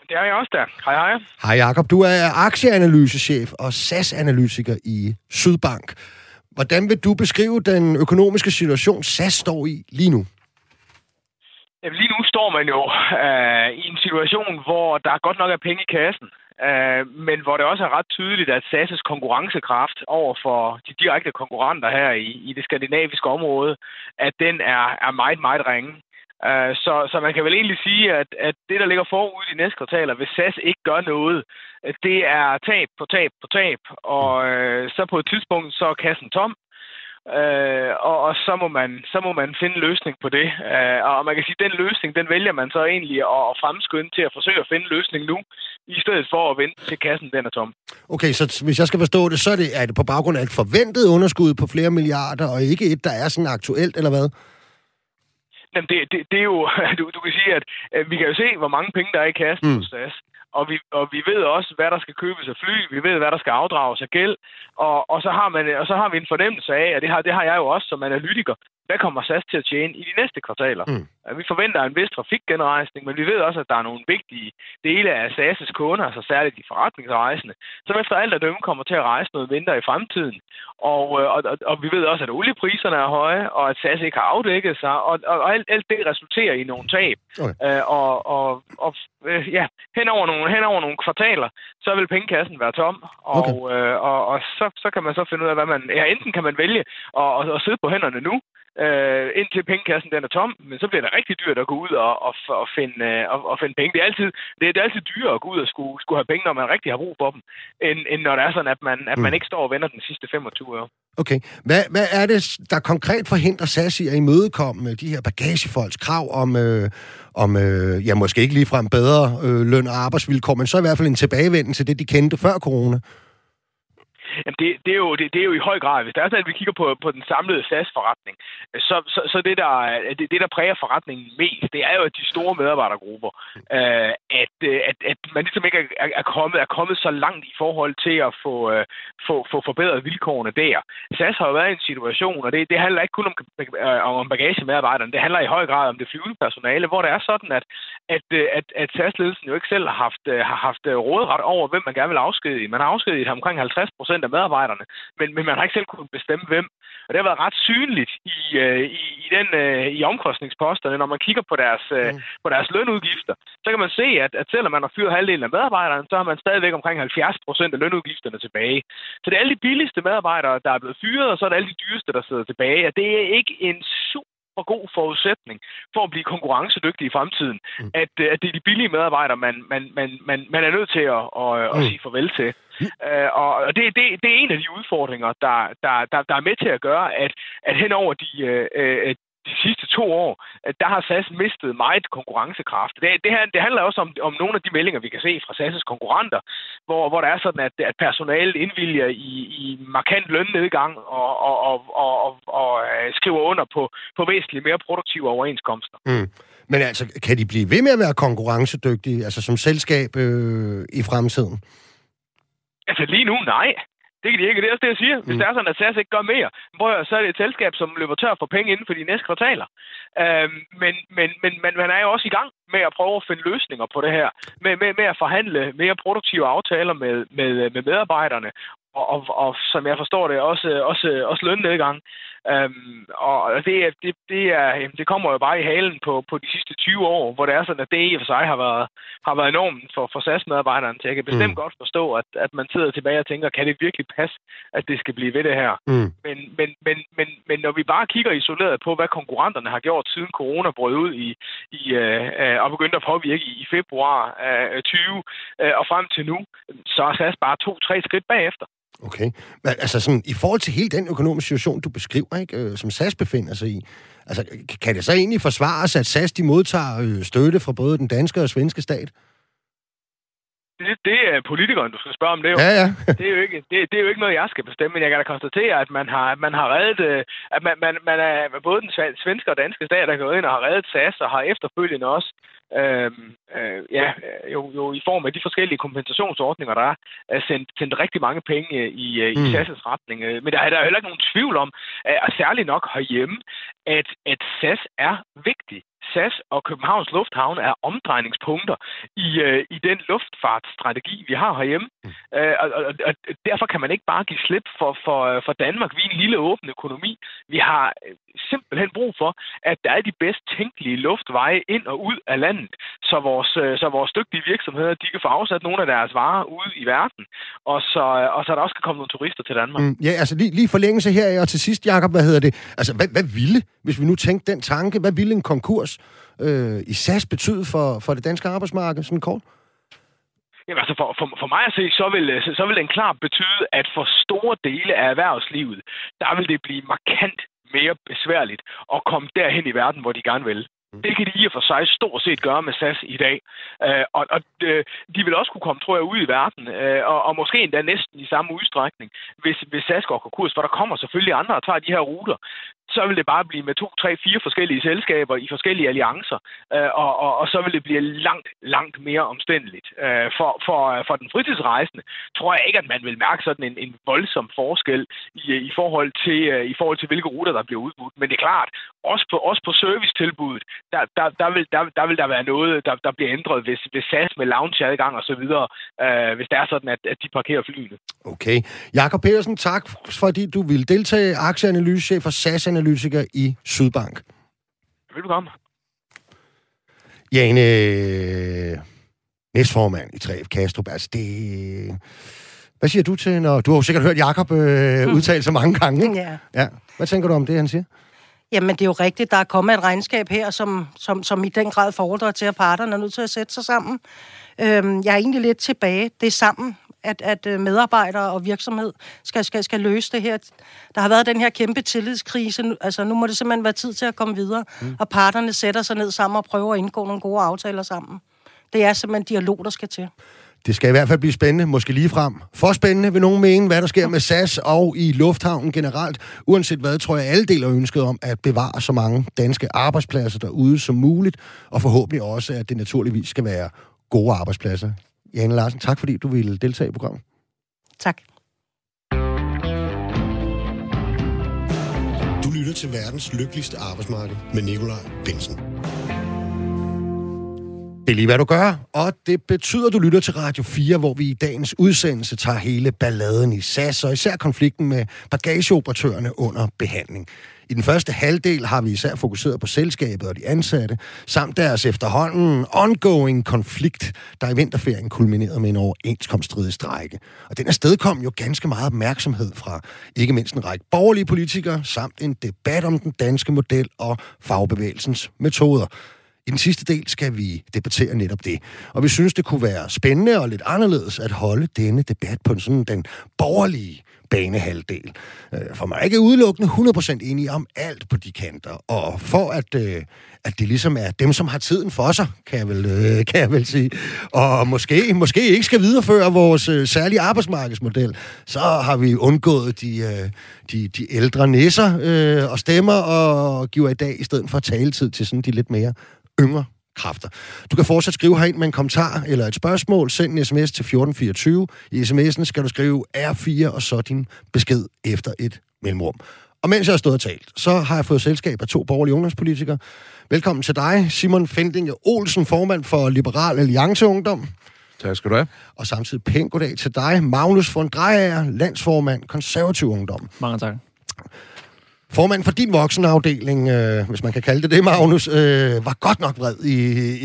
Det er jeg også der. Hej, hej. Hej Jakob. Du er aktieanalysechef og SAS-analytiker i Sydbank. Hvordan vil du beskrive den økonomiske situation, SAS står i lige nu? Jamen, lige nu står man jo øh, i en situation, hvor der godt nok er penge i kassen. Øh, men hvor det også er ret tydeligt, at SAS' konkurrencekraft over for de direkte konkurrenter her i, i det skandinaviske område, at den er, er meget, meget ringe. Uh, så, så man kan vel egentlig sige, at, at det, der ligger forud i næste kvartaler, hvis SAS ikke gør noget, det er tab på tab på tab, og øh, så på et tidspunkt, så er kassen tom, Øh, og, og så, må man, så må man finde en løsning på det. Øh, og man kan sige, at den løsning, den vælger man så egentlig at, at fremskynde til at forsøge at finde en løsning nu, i stedet for at vente til kassen den er tom. Okay, så hvis jeg skal forstå det, så er det, er det på baggrund af et forventet underskud på flere milliarder, og ikke et, der er sådan aktuelt, eller hvad? Jamen, det, det, det er jo, du, du kan sige, at, at vi kan jo se, hvor mange penge der er i kassen mm. hos SAS og vi, og vi ved også, hvad der skal købes af fly, vi ved, hvad der skal afdrages af gæld, og, og, så har man, og så har vi en fornemmelse af, og det har, det har jeg jo også som analytiker, hvad kommer SAS til at tjene i de næste kvartaler? Mm. Vi forventer en vis trafikgenrejsning, men vi ved også, at der er nogle vigtige dele af SAS' kunder, altså særligt de forretningsrejsende, som efter alt at dømme kommer til at rejse noget mindre i fremtiden. Og, øh, og, og, og vi ved også, at oliepriserne er høje, og at SAS ikke har afdækket sig, og, og, og alt, alt det resulterer i nogle tab. Okay. Øh, og og, og øh, ja, hen over, nogle, hen over nogle kvartaler, så vil pengekassen være tom, og, okay. øh, og, og så, så kan man så finde ud af, hvad man... Ja, enten kan man vælge at, at, at sidde på hænderne nu, øh, indtil pengekassen den er tom, men så bliver det rigtig dyrt at gå ud og, og, og, finde, øh, og, og finde penge. Det er, altid, det, er, det er altid dyrere at gå ud og skulle, skulle have penge, når man rigtig har brug for dem, end, end når det er sådan, at man, at man mm. ikke står og vender den sidste 25 år. Okay. Hvad, hvad er det, der konkret forhindrer SAS i at imødekomme de her bagagefolks krav om, øh, om øh, ja, måske ikke ligefrem bedre øh, løn og arbejdsvilkår, men så i hvert fald en tilbagevenden til det, de kendte før corona? Jamen det, det, er jo, det, det er jo i høj grad, hvis det er sådan, at vi kigger på, på den samlede SAS-forretning, så, så, så det, der, det, det, der præger forretningen mest, det er jo, at de store medarbejdergrupper, øh, at, øh, at, at man ligesom ikke er, er, kommet, er kommet så langt i forhold til at få, øh, få, få forbedret vilkårene der. SAS har jo været i en situation, og det, det handler ikke kun om, øh, om bagagemedarbejderne, det handler i høj grad om det flyvende personale, hvor det er sådan, at, at, øh, at, at SAS-ledelsen jo ikke selv har haft, øh, har haft rådret over, hvem man gerne vil afskedige. Man har afskediget omkring 50 procent af medarbejderne, men, men man har ikke selv kunnet bestemme, hvem. Og det har været ret synligt i, øh, i, i, den, øh, i omkostningsposterne, når man kigger på deres, øh, mm. på deres lønudgifter. Så kan man se, at, at selvom man har fyret halvdelen af medarbejderne, så har man stadigvæk omkring 70 procent af lønudgifterne tilbage. Så det er alle de billigste medarbejdere, der er blevet fyret, og så er det alle de dyreste, der sidder tilbage. Og det er ikke en super super god forudsætning for at blive konkurrencedygtig i fremtiden, mm. at, øh, at det er de billige medarbejdere, man, man, man, man, man er nødt til at, at, at mm. sige farvel til. Mm. Uh, og det, det, det er en af de udfordringer, der, der, der, der er med til at gøre, at, at hen over de, uh, de sidste to år, der har SAS mistet meget konkurrencekraft. Det, det, her, det handler også om, om nogle af de meldinger, vi kan se fra SAS' konkurrenter, hvor, hvor der er sådan, at, at personalet indvilger i, i markant lønnedgang og, og, og, og, og, og øh, skriver under på, på væsentligt mere produktive overenskomster. Mm. Men altså, kan de blive ved med at være konkurrencedygtige, altså som selskab øh, i fremtiden? Altså lige nu, nej. Det kan de ikke. Det er også det, jeg siger. Hvis mm. det er sådan, at SAS ikke gør mere, så er det et selskab, som løber tør for penge inden for de næste kvartaler. Øhm, men, men, men, men man er jo også i gang med at prøve at finde løsninger på det her. Med, med, med at forhandle mere produktive aftaler med, med, med medarbejderne og, og, og som jeg forstår det, også, også, også lønnedgang. Øhm, og det, det, det, er, det kommer jo bare i halen på, på de sidste 20 år, hvor det er sådan, at det i og for sig har været, har været enormt for, for SAS-medarbejderne. Så jeg kan bestemt mm. godt forstå, at, at man sidder tilbage og tænker, kan det virkelig passe, at det skal blive ved det her? Mm. Men, men, men, men, men når vi bare kigger isoleret på, hvad konkurrenterne har gjort siden corona brød ud i, i, øh, øh og begyndte at påvirke i, i februar øh, 20 øh, og frem til nu, så er SAS bare to-tre skridt bagefter. Okay. Men, altså sådan, i forhold til hele den økonomiske situation, du beskriver, ikke, øh, som SAS befinder sig i, altså, kan det så egentlig forsvares, at SAS de modtager øh, støtte fra både den danske og svenske stat? Det, det er politikeren, du skal spørge om det. Jo. Ja, ja. det, er jo ikke, det, det er jo ikke noget, jeg skal bestemme, men jeg kan da konstatere, at man har, man har reddet, øh, at man, man, man er, både den svenske og danske stat der gået ind og har reddet SAS, og har efterfølgende også, øh, øh, ja, jo, jo i form af de forskellige kompensationsordninger, der er, er sendt, sendt rigtig mange penge i, øh, i mm. SAS' retning. Men der er der heller ikke nogen tvivl om, at særligt nok herhjemme, at, at SAS er vigtig SAS og Københavns Lufthavn er omdrejningspunkter i, øh, i den luftfartsstrategi, vi har herhjemme. Mm. Øh, og, og, og derfor kan man ikke bare give slip for, for, for Danmark. Vi er en lille åben økonomi. Vi har øh, simpelthen brug for, at der er de bedst tænkelige luftveje ind og ud af landet, så vores, øh, så vores dygtige virksomheder de kan få afsat nogle af deres varer ude i verden, og så, og så der også kan komme nogle turister til Danmark. Mm, ja, altså lige, lige forlængelse her, og til sidst, Jacob, hvad hedder det? Altså, hvad, hvad ville, hvis vi nu tænkte den tanke, hvad ville en konkurs øh, i SAS betyde for, for det danske arbejdsmarked, sådan kort? Jamen altså for, for, for mig at se, så vil, så vil den klart betyde, at for store dele af erhvervslivet, der vil det blive markant mere besværligt at komme derhen i verden, hvor de gerne vil. Mm. Det kan de i og for sig stort set gøre med SAS i dag. Øh, og og øh, de vil også kunne komme, tror jeg, ud i verden, øh, og, og måske endda næsten i samme udstrækning, hvis, hvis SAS går konkurs, for der kommer selvfølgelig andre og tager de her ruter så vil det bare blive med to, tre, fire forskellige selskaber i forskellige alliancer, øh, og, og, og så vil det blive langt, langt mere omstændeligt. Øh, for, for, øh, for den fritidsrejsende tror jeg ikke, at man vil mærke sådan en, en voldsom forskel i, i, forhold til, øh, i forhold til, hvilke ruter, der bliver udbudt. Men det er klart, også på, også på servicetilbuddet, der, der, der, vil, der, der vil der være noget, der, der bliver ændret, hvis, hvis SAS med loungeadgang og så videre, øh, hvis det er sådan, at, at de parkerer flyene. Okay. Jakob Petersen, tak fordi du ville deltage. Aktieanalysechef for SAS Analyse SAS-analytiker i Sydbank. Velkommen. Jane, næstformand i 3F Kastrup, altså det... Hvad siger du til, når... Du har jo sikkert hørt Jakob øh, udtale sig mange gange, ikke? Ja. ja. Hvad tænker du om det, han siger? Jamen, det er jo rigtigt. Der er kommet et regnskab her, som, som, som i den grad fordrer til, at parterne er nødt til at sætte sig sammen. Øhm, jeg er egentlig lidt tilbage. Det er sammen, at, at øh, medarbejdere og virksomhed skal, skal, skal løse det her. Der har været den her kæmpe tillidskrise. Altså, nu må det simpelthen være tid til at komme videre. Mm. Og parterne sætter sig ned sammen og prøver at indgå nogle gode aftaler sammen. Det er simpelthen dialog, der skal til. Det skal i hvert fald blive spændende, måske lige frem. For spændende vil nogen mene, hvad der sker med SAS og i lufthavnen generelt. Uanset hvad, tror jeg, alle deler ønsket om at bevare så mange danske arbejdspladser derude som muligt, og forhåbentlig også, at det naturligvis skal være gode arbejdspladser. Jane Larsen, tak fordi du ville deltage i programmet. Tak. Du lytter til verdens lykkeligste arbejdsmarked med Nikolaj Bensen. Det er lige, hvad du gør, og det betyder, at du lytter til Radio 4, hvor vi i dagens udsendelse tager hele balladen i SAS, og især konflikten med bagageoperatørerne under behandling. I den første halvdel har vi især fokuseret på selskabet og de ansatte, samt deres efterhånden ongoing konflikt, der i vinterferien kulminerede med en overenskomststridig strække. Og den afsted kom jo ganske meget opmærksomhed fra ikke mindst en række borgerlige politikere, samt en debat om den danske model og fagbevægelsens metoder. I den sidste del skal vi debattere netop det. Og vi synes, det kunne være spændende og lidt anderledes at holde denne debat på en sådan den borgerlige banehalvdel. Øh, for man er ikke udelukkende 100% enige om alt på de kanter. Og for at, øh, at det ligesom er dem, som har tiden for sig, kan jeg vel, øh, kan jeg vel sige, og måske, måske ikke skal videreføre vores øh, særlige arbejdsmarkedsmodel, så har vi undgået de, øh, de, de ældre nisser og stemmer, og giver i dag i stedet for taletid til sådan de lidt mere yngre kræfter. Du kan fortsat skrive herind med en kommentar eller et spørgsmål. Send en sms til 1424. I sms'en skal du skrive R4 og så din besked efter et mellemrum. Og mens jeg har stået og talt, så har jeg fået selskab af to borgerlige ungdomspolitikere. Velkommen til dig, Simon Fendinge Olsen, formand for Liberal Alliance Ungdom. Tak skal du have. Og samtidig pænt goddag til dig, Magnus von Dreyer, landsformand, konservativ ungdom. Mange tak. Formand for din voksenafdeling, øh, hvis man kan kalde det det, Magnus, øh, var godt nok vred i,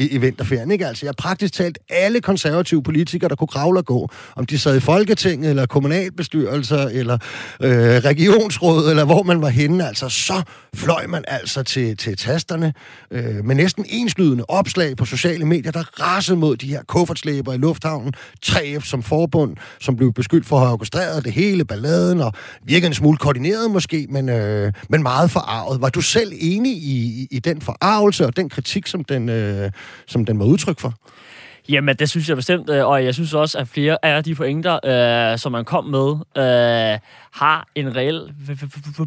i, i vinterferien. Ikke? Altså, jeg praktisk talt alle konservative politikere, der kunne kravle og gå, om de sad i Folketinget, eller kommunalbestyrelser, eller øh, regionsråd, eller hvor man var henne. Altså, så fløj man altså til, til tasterne øh, med næsten enslydende opslag på sociale medier, der rasede mod de her kuffertslæber i lufthavnen. 3F som forbund, som blev beskyldt for at have orkestreret det hele, balladen, og virkede en smule koordineret måske, men... Øh, men meget forarvet. Var du selv enig i, i den forarvelse og den kritik, som den, øh, som den var udtryk for? Jamen, det synes jeg bestemt, øh, og jeg synes også, at flere af de pointer, øh, som man kom med, øh, har en reel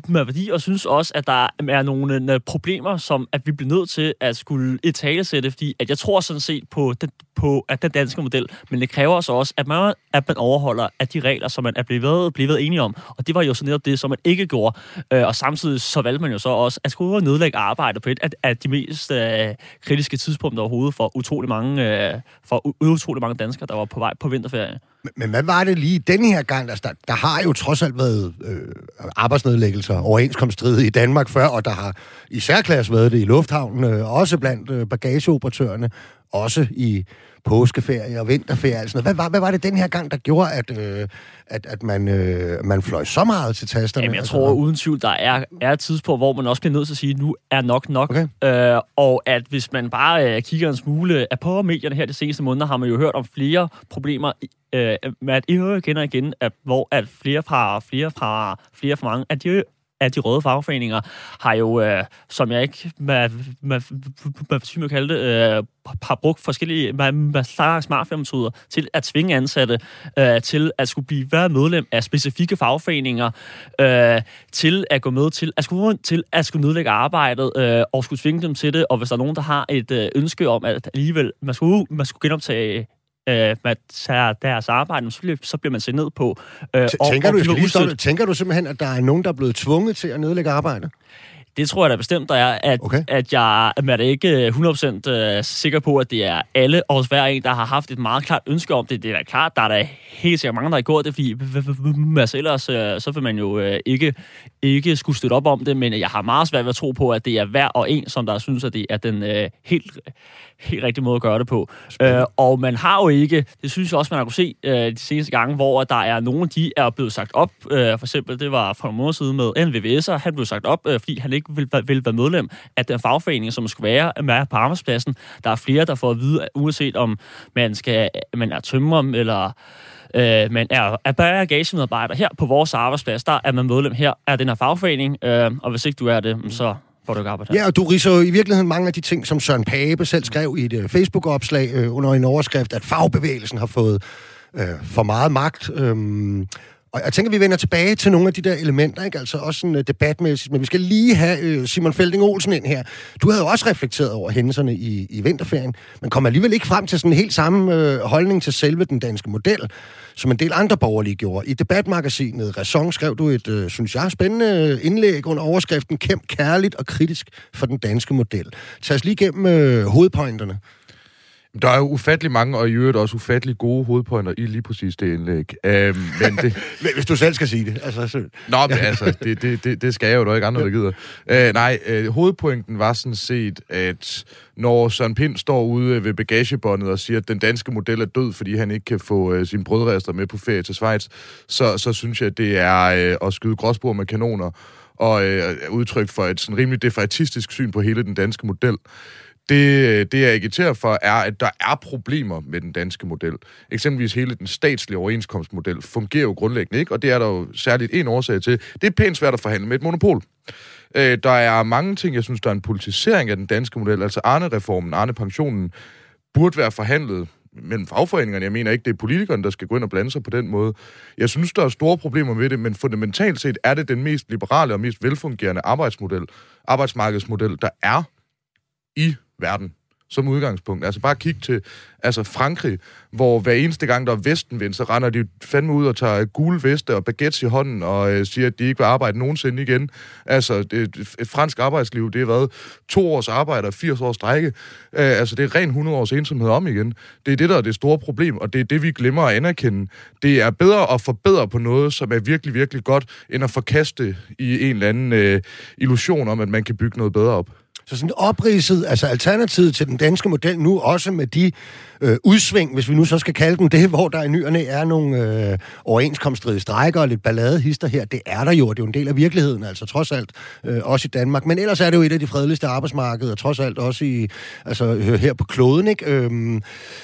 værdi, og synes også, at der er nogle øh, problemer, som at vi bliver nødt til at skulle etalesætte, fordi at jeg tror sådan set på den, på at den danske model, men det kræver så også, at man, at man overholder at de regler, som man er blevet, blevet enige om. Og det var jo så netop det, som man ikke gjorde. Øh, og samtidig så valgte man jo så også at skulle nedlægge arbejde på et af, af de mest øh, kritiske tidspunkter overhovedet for utrolig mange, øh, for utrolig mange danskere, der var på vej på vinterferie. Men, men hvad var det lige denne her gang? Altså, der, der har jo trods alt været øh, arbejdsnedlæggelser, overenskomststridige i Danmark før, og der har i særklasse været det i lufthavnen, øh, også blandt øh, bagageoperatørerne, også i påskeferie og vinterferie. Altså hvad, var, hvad var det den her gang, der gjorde, at, øh, at, at man, øh, man fløj så meget til tasterne? Jamen, jeg altså, tror uden tvivl, der er, er et tidspunkt, hvor man også bliver nødt til at sige, at nu er nok nok. Okay. Øh, og at hvis man bare øh, kigger en smule af på medierne her de seneste måneder, har man jo hørt om flere problemer øh, med at I hører igen og igen, at, hvor at flere fra flere fra flere fra mange, at de af de røde fagforeninger har jo, øh, som jeg ikke man, hvad, hvad, hvad kalde det, øh, har brugt forskellige slags metoder til at tvinge ansatte øh, til at skulle blive være medlem af specifikke fagforeninger, øh, til at gå med til at skulle, til at skulle nedlægge arbejdet øh, og skulle tvinge dem til det. Og hvis der er nogen, der har et øh, ønske om, at alligevel man skulle, man skulle genoptage øh, man tager deres arbejde, så, så bliver man set ned på. Øh, tænker, og, du, lige tænker du simpelthen, at der er nogen, der er blevet tvunget til at nedlægge arbejde? Det tror jeg da bestemt, der er, at, okay. at jeg er ikke 100% øh, sikker på, at det er alle os hver en, der har haft et meget klart ønske om det. Det er da klart, der er der helt sikkert mange, der har gjort det, fordi altså ellers øh, så vil man jo øh, ikke, ikke skulle støtte op om det, men jeg har meget svært ved at tro på, at det er hver og en, som der synes, at det er den helt, helt rigtige måde at gøre det på. Øh, og man har jo ikke, det synes jeg også, man har kunne se øh, de seneste gange, hvor der er nogen, de er blevet sagt op. Øh, for eksempel, det var for nogle måneder siden med en VVS'er, han blev sagt op, øh, fordi han ikke ville, ville være medlem af den fagforening, som skulle være med på arbejdspladsen. Der er flere, der får at vide, uanset om man, skal, man er tømrer eller øh, man er, er bagagemedarbejder her på vores arbejdsplads, der er man medlem her af den her fagforening, øh, og hvis ikke du er det, så hvor du arbejder. Ja, og du riser jo i virkeligheden mange af de ting, som Søren Pape selv skrev i et øh, Facebook-opslag øh, under en overskrift, at fagbevægelsen har fået øh, for meget magt. Um, og jeg tænker, vi vender tilbage til nogle af de der elementer, ikke? altså også sådan uh, debatmæssigt, men vi skal lige have uh, Simon Felding Olsen ind her. Du havde jo også reflekteret over hændelserne i, i vinterferien, men kom alligevel ikke frem til sådan en helt samme uh, holdning til selve den danske model, som en del andre borgerlige gjorde. I debatmagasinet Ræson skrev du et, uh, synes jeg, spændende indlæg under overskriften Kæmp kærligt og kritisk for den danske model. Tag os lige igennem uh, hovedpointerne. Der er jo ufattelig mange, og i øvrigt også ufattelig gode hovedpointer i lige præcis det indlæg. Um, men det... Hvis du selv skal sige det. Altså, så... Nå, men altså, det, det, det, det skal jeg jo da ikke andre, der gider. Uh, nej, uh, hovedpointen var sådan set, at når Søren Pind står ude ved bagagebåndet og siger, at den danske model er død, fordi han ikke kan få uh, sine brødrester med på ferie til Schweiz, så, så synes jeg, at det er uh, at skyde gråsbord med kanoner og uh, udtryk for et sådan rimelig defaitistisk syn på hele den danske model. Det, det jeg agiterer for, er, at der er problemer med den danske model. Eksempelvis hele den statslige overenskomstmodel fungerer jo grundlæggende ikke, og det er der jo særligt en årsag til. Det er pænt svært at forhandle med et monopol. Øh, der er mange ting, jeg synes, der er en politisering af den danske model. Altså Arne-reformen, Arne-pensionen, burde være forhandlet mellem fagforeningerne. Jeg mener ikke, det er politikerne, der skal gå ind og blande sig på den måde. Jeg synes, der er store problemer med det, men fundamentalt set er det den mest liberale og mest velfungerende arbejdsmodel, arbejdsmarkedsmodel, der er i verden som udgangspunkt. Altså bare kig til altså Frankrig, hvor hver eneste gang, der er vestenvind, så render de fandme ud og tager gule veste og baguettes i hånden og øh, siger, at de ikke vil arbejde nogensinde igen. Altså, det, et fransk arbejdsliv, det er været to års arbejde og 80 års strække. Øh, altså, det er ren 100 års ensomhed om igen. Det er det, der er det store problem, og det er det, vi glemmer at anerkende. Det er bedre at forbedre på noget, som er virkelig, virkelig godt, end at forkaste i en eller anden øh, illusion om, at man kan bygge noget bedre op. Så sådan opridset, altså alternativet til den danske model nu, også med de øh, udsving, hvis vi nu så skal kalde dem det, hvor der i nyerne er nogle øh, overenskomststridige strækker og lidt balladehister her, det er der jo, det er jo en del af virkeligheden, altså trods alt, øh, også i Danmark. Men ellers er det jo et af de fredeligste arbejdsmarkeder, og trods alt også i, altså, øh, her på kloden, ikke? Øhm,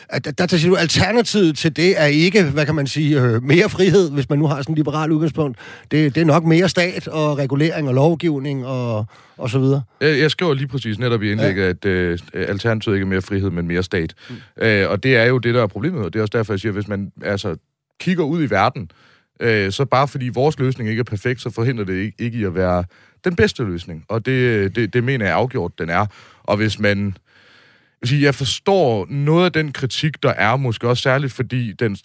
at, der, der siger du, alternativet til det er ikke, hvad kan man sige, øh, mere frihed, hvis man nu har sådan en liberal udgangspunkt. Det, det er nok mere stat og regulering og lovgivning og og så videre. Jeg, jeg skriver lige præcis netop i indlægget, ja. at øh, alternativet ikke er mere frihed, men mere stat. Mm. Øh, og det er jo det, der er problemet, og det er også derfor, jeg siger, at hvis man altså, kigger ud i verden, øh, så bare fordi vores løsning ikke er perfekt, så forhindrer det ikke, ikke i at være den bedste løsning. Og det, det, det mener jeg afgjort, den er. Og hvis man... Jeg forstår noget af den kritik, der er, måske også særligt fordi den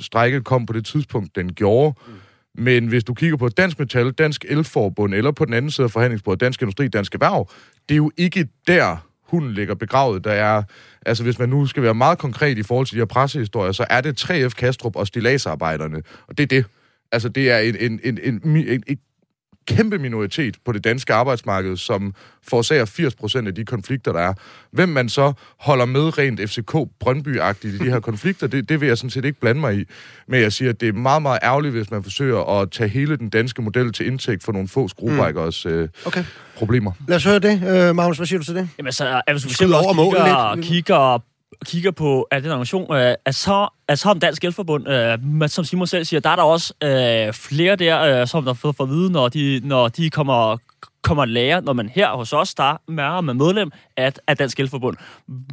strække kom på det tidspunkt, den gjorde. Mm men hvis du kigger på Dansk Metal, Dansk Elforbund, eller på den anden side af forhandlingsbordet, Dansk Industri, Dansk Erhverv, det er jo ikke der, hunden ligger begravet. Der er, altså hvis man nu skal være meget konkret i forhold til de her pressehistorier, så er det 3F Kastrup og stilasarbejderne. Og det er det. Altså det er en, en, en, en, en, en kæmpe minoritet på det danske arbejdsmarked, som forårsager 80% af de konflikter, der er. Hvem man så holder med rent FCK Brøndby-agtigt i de her konflikter, det, det vil jeg sådan set ikke blande mig i. Men jeg siger, at det er meget, meget ærgerligt, hvis man forsøger at tage hele den danske model til indtægt for nogle få skruebrækkers mm. øh, okay. problemer. Lad os høre det. Uh, Magnus, hvad siger du til det? Jamen altså, hvis du kigger, kigger kigger på at den organisation, øh, at så, at så om Dansk Elforbund, øh, som Simon selv siger, der er der også øh, flere der, øh, som der får at vide, når de, når de kommer kommer at lære, når man her hos os, der er med medlem af, af Dansk Elforbund,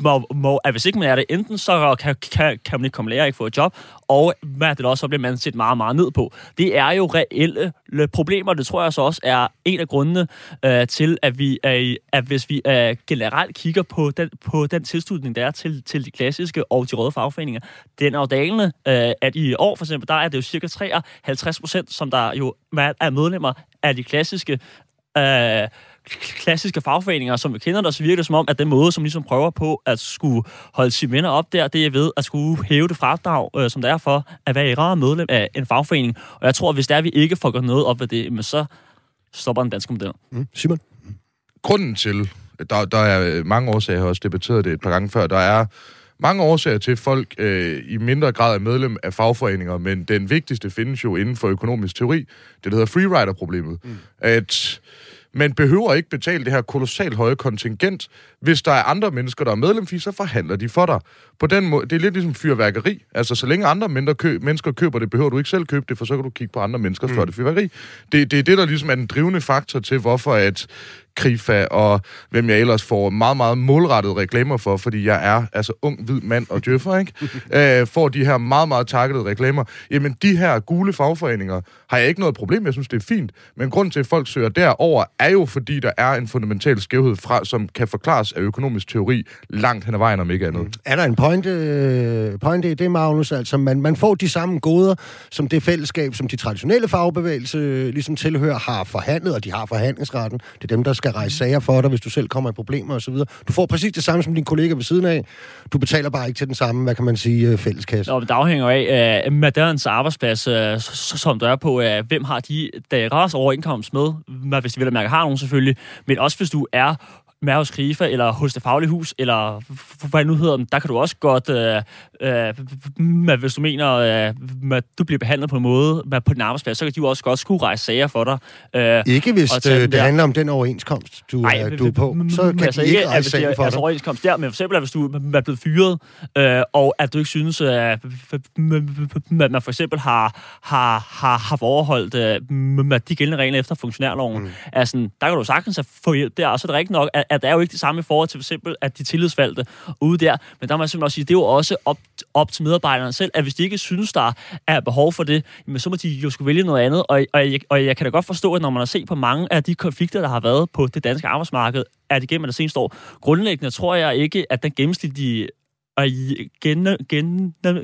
må, må, at hvis ikke man er det, enten så kan, kan, kan man ikke komme lære ikke få et job, og hvad det også, så bliver man set meget, meget ned på. Det er jo reelle øh, problemer, det tror jeg så også er en af grundene øh, til, at vi er, at hvis vi øh, generelt kigger på den, på den tilslutning, der er til, til de klassiske og de røde fagforeninger, den er jo dalende, øh, at i år for eksempel, der er det jo cirka 53 procent, som der jo er medlemmer af de klassiske øh, klassiske fagforeninger, som vi kender det, så virker det som om, at den måde, som ligesom prøver på at skulle holde sine venner op der, det er ved at skulle hæve det fradrag, øh, som der er for at være i rare medlem af en fagforening. Og jeg tror, at hvis der vi ikke får gjort noget op ved det, men så stopper den danske model. Mm. Simon? Grunden til, der, der er mange årsager, jeg har også debatteret det et par gange før, der er mange årsager til, at folk øh, i mindre grad er medlem af fagforeninger, men den vigtigste findes jo inden for økonomisk teori, det der hedder freerider-problemet. Mm. At man behøver ikke betale det her kolossalt høje kontingent. Hvis der er andre mennesker, der er medlemfis, så forhandler de for dig. På den måde, det er lidt ligesom fyrværkeri. Altså, så længe andre mindre kø, mennesker køber det, behøver du ikke selv købe det, for så kan du kigge på andre menneskers mm. flotte fyrværkeri. Det, det er det, der ligesom er den drivende faktor til, hvorfor at Krifa og hvem jeg ellers får meget, meget målrettet reklamer for, fordi jeg er altså ung, hvid mand og djøffer, ikke? øh, får de her meget, meget targetede reklamer. Jamen, de her gule fagforeninger har jeg ikke noget problem Jeg synes, det er fint. Men grund til, at folk søger derover, er jo, fordi der er en fundamental skævhed fra, som kan forklares af økonomisk teori langt hen ad vejen, om ikke andet. Er der en pointe, pointe i det, Magnus? Altså, man, man får de samme goder, som det fællesskab, som de traditionelle fagbevægelse øh, ligesom tilhører, har forhandlet, og de har forhandlingsretten. Det er dem, der skal rejse sager for dig, hvis du selv kommer i problemer osv. Du får præcis det samme som din kollega ved siden af. Du betaler bare ikke til den samme, hvad kan man sige, øh, fælleskasse. Nå, det afhænger af øh, uh, maderens arbejdsplads, uh, som der er på, uh, hvem har de deres overindkomst med, hvis de vil mærke har nogen selvfølgelig, men også hvis du er med hos Krifa, eller hos det faglige hus, eller hvad det nu hedder, der kan du også godt, øh, øh, hvis du mener, øh, at du bliver behandlet på en måde på din arbejdsplads, så kan de jo også godt skulle rejse sager for dig. Øh, ikke hvis det, det handler om den overenskomst, du, Ej, er, du er på. Så kan altså de ikke rejse sager for altså, dig. overenskomst der, men for eksempel, hvis du er blevet fyret, øh, og at du ikke synes, at man for eksempel har, har, har, har overholdt øh, de gældende regler efter funktionærloven, mm. altså, der kan du sagtens få hjælp der, og så er det rigtigt nok, at at der er jo ikke det samme i forhold til for eksempel, at de tillidsvalgte ude der. Men der må jeg simpelthen også sige, det er jo også op, op til medarbejderne selv, at hvis de ikke synes, der er behov for det, men så må de jo skulle vælge noget andet. Og, og, jeg, og jeg kan da godt forstå, at når man har set på mange af de konflikter, der har været på det danske arbejdsmarked, er det gennem det seneste år, grundlæggende tror jeg ikke, at den gennemsnitlige øh, og gen,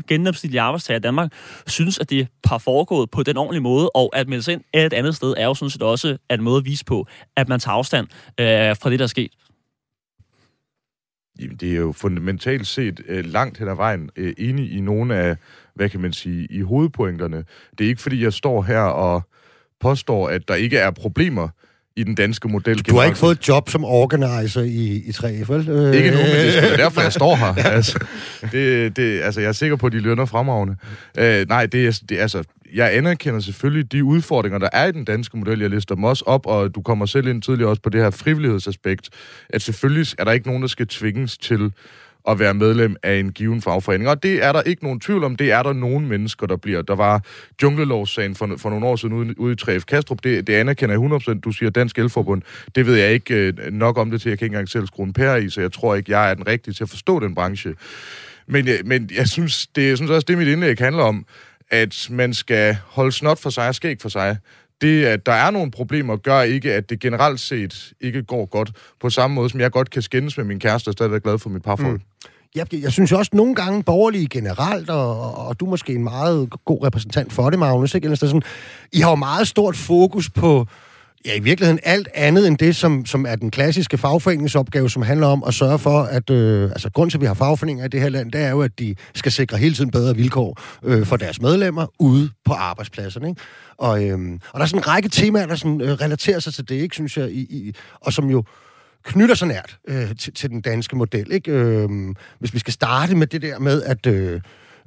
gennemsnitlige arbejdstager i Danmark synes, at det har foregået på den ordentlige måde, og at melde sig ind et andet sted er jo sådan set også en måde at vise på, at man tager afstand øh, fra det, der er sket. Jamen, det er jo fundamentalt set øh, langt hen ad vejen øh, enig i nogle af, hvad kan man sige, i hovedpointerne. Det er ikke, fordi jeg står her og påstår, at der ikke er problemer i den danske model. Du har ikke fået et job som organizer i, i 3F, vel? Øh. Ikke nu, men det er derfor, jeg står her. altså, det, det, altså, jeg er sikker på, at de lønner fremragende. Uh, nej, det er, det, altså, jeg anerkender selvfølgelig de udfordringer, der er i den danske model. Jeg lister dem også op, og du kommer selv ind tidligere også på det her frivillighedsaspekt, at selvfølgelig er der ikke nogen, der skal tvinges til at være medlem af en given fagforening. Og det er der ikke nogen tvivl om. Det er der nogen mennesker, der bliver. Der var junglelovssagen for, for nogle år siden ude, ude i Træf Kastrup. Det, det anerkender jeg 100%. Du siger Dansk Elforbund. Det ved jeg ikke øh, nok om det til. Jeg kan ikke engang selv skrue en pære i, så jeg tror ikke, jeg er den rigtige til at forstå den branche. Men, øh, men jeg synes, det, jeg synes også, det mit indlæg handler om, at man skal holde snot for sig og skæg for sig det, at der er nogle problemer, gør ikke, at det generelt set ikke går godt. På samme måde, som jeg godt kan skændes med min kæreste og stadigvæk glad for mit parforhold. Mm. Jeg, jeg synes også nogle gange borgerlige generelt, og, og du er måske en meget god repræsentant for det, Magnus, ikke? Eller sådan, I har jo meget stort fokus på, ja, i virkeligheden alt andet end det, som, som er den klassiske fagforeningsopgave, som handler om at sørge for, at... Øh, altså, grund til, at vi har fagforeninger i det her land, det er jo, at de skal sikre hele tiden bedre vilkår øh, for deres medlemmer ude på arbejdspladserne, ikke? Og, øh, og der er sådan en række temaer, der sådan, øh, relaterer sig til det, ikke, synes jeg, i, i, og som jo knytter sig nært øh, til, til den danske model. Ikke? Øh, hvis vi skal starte med det der med, at... Øh,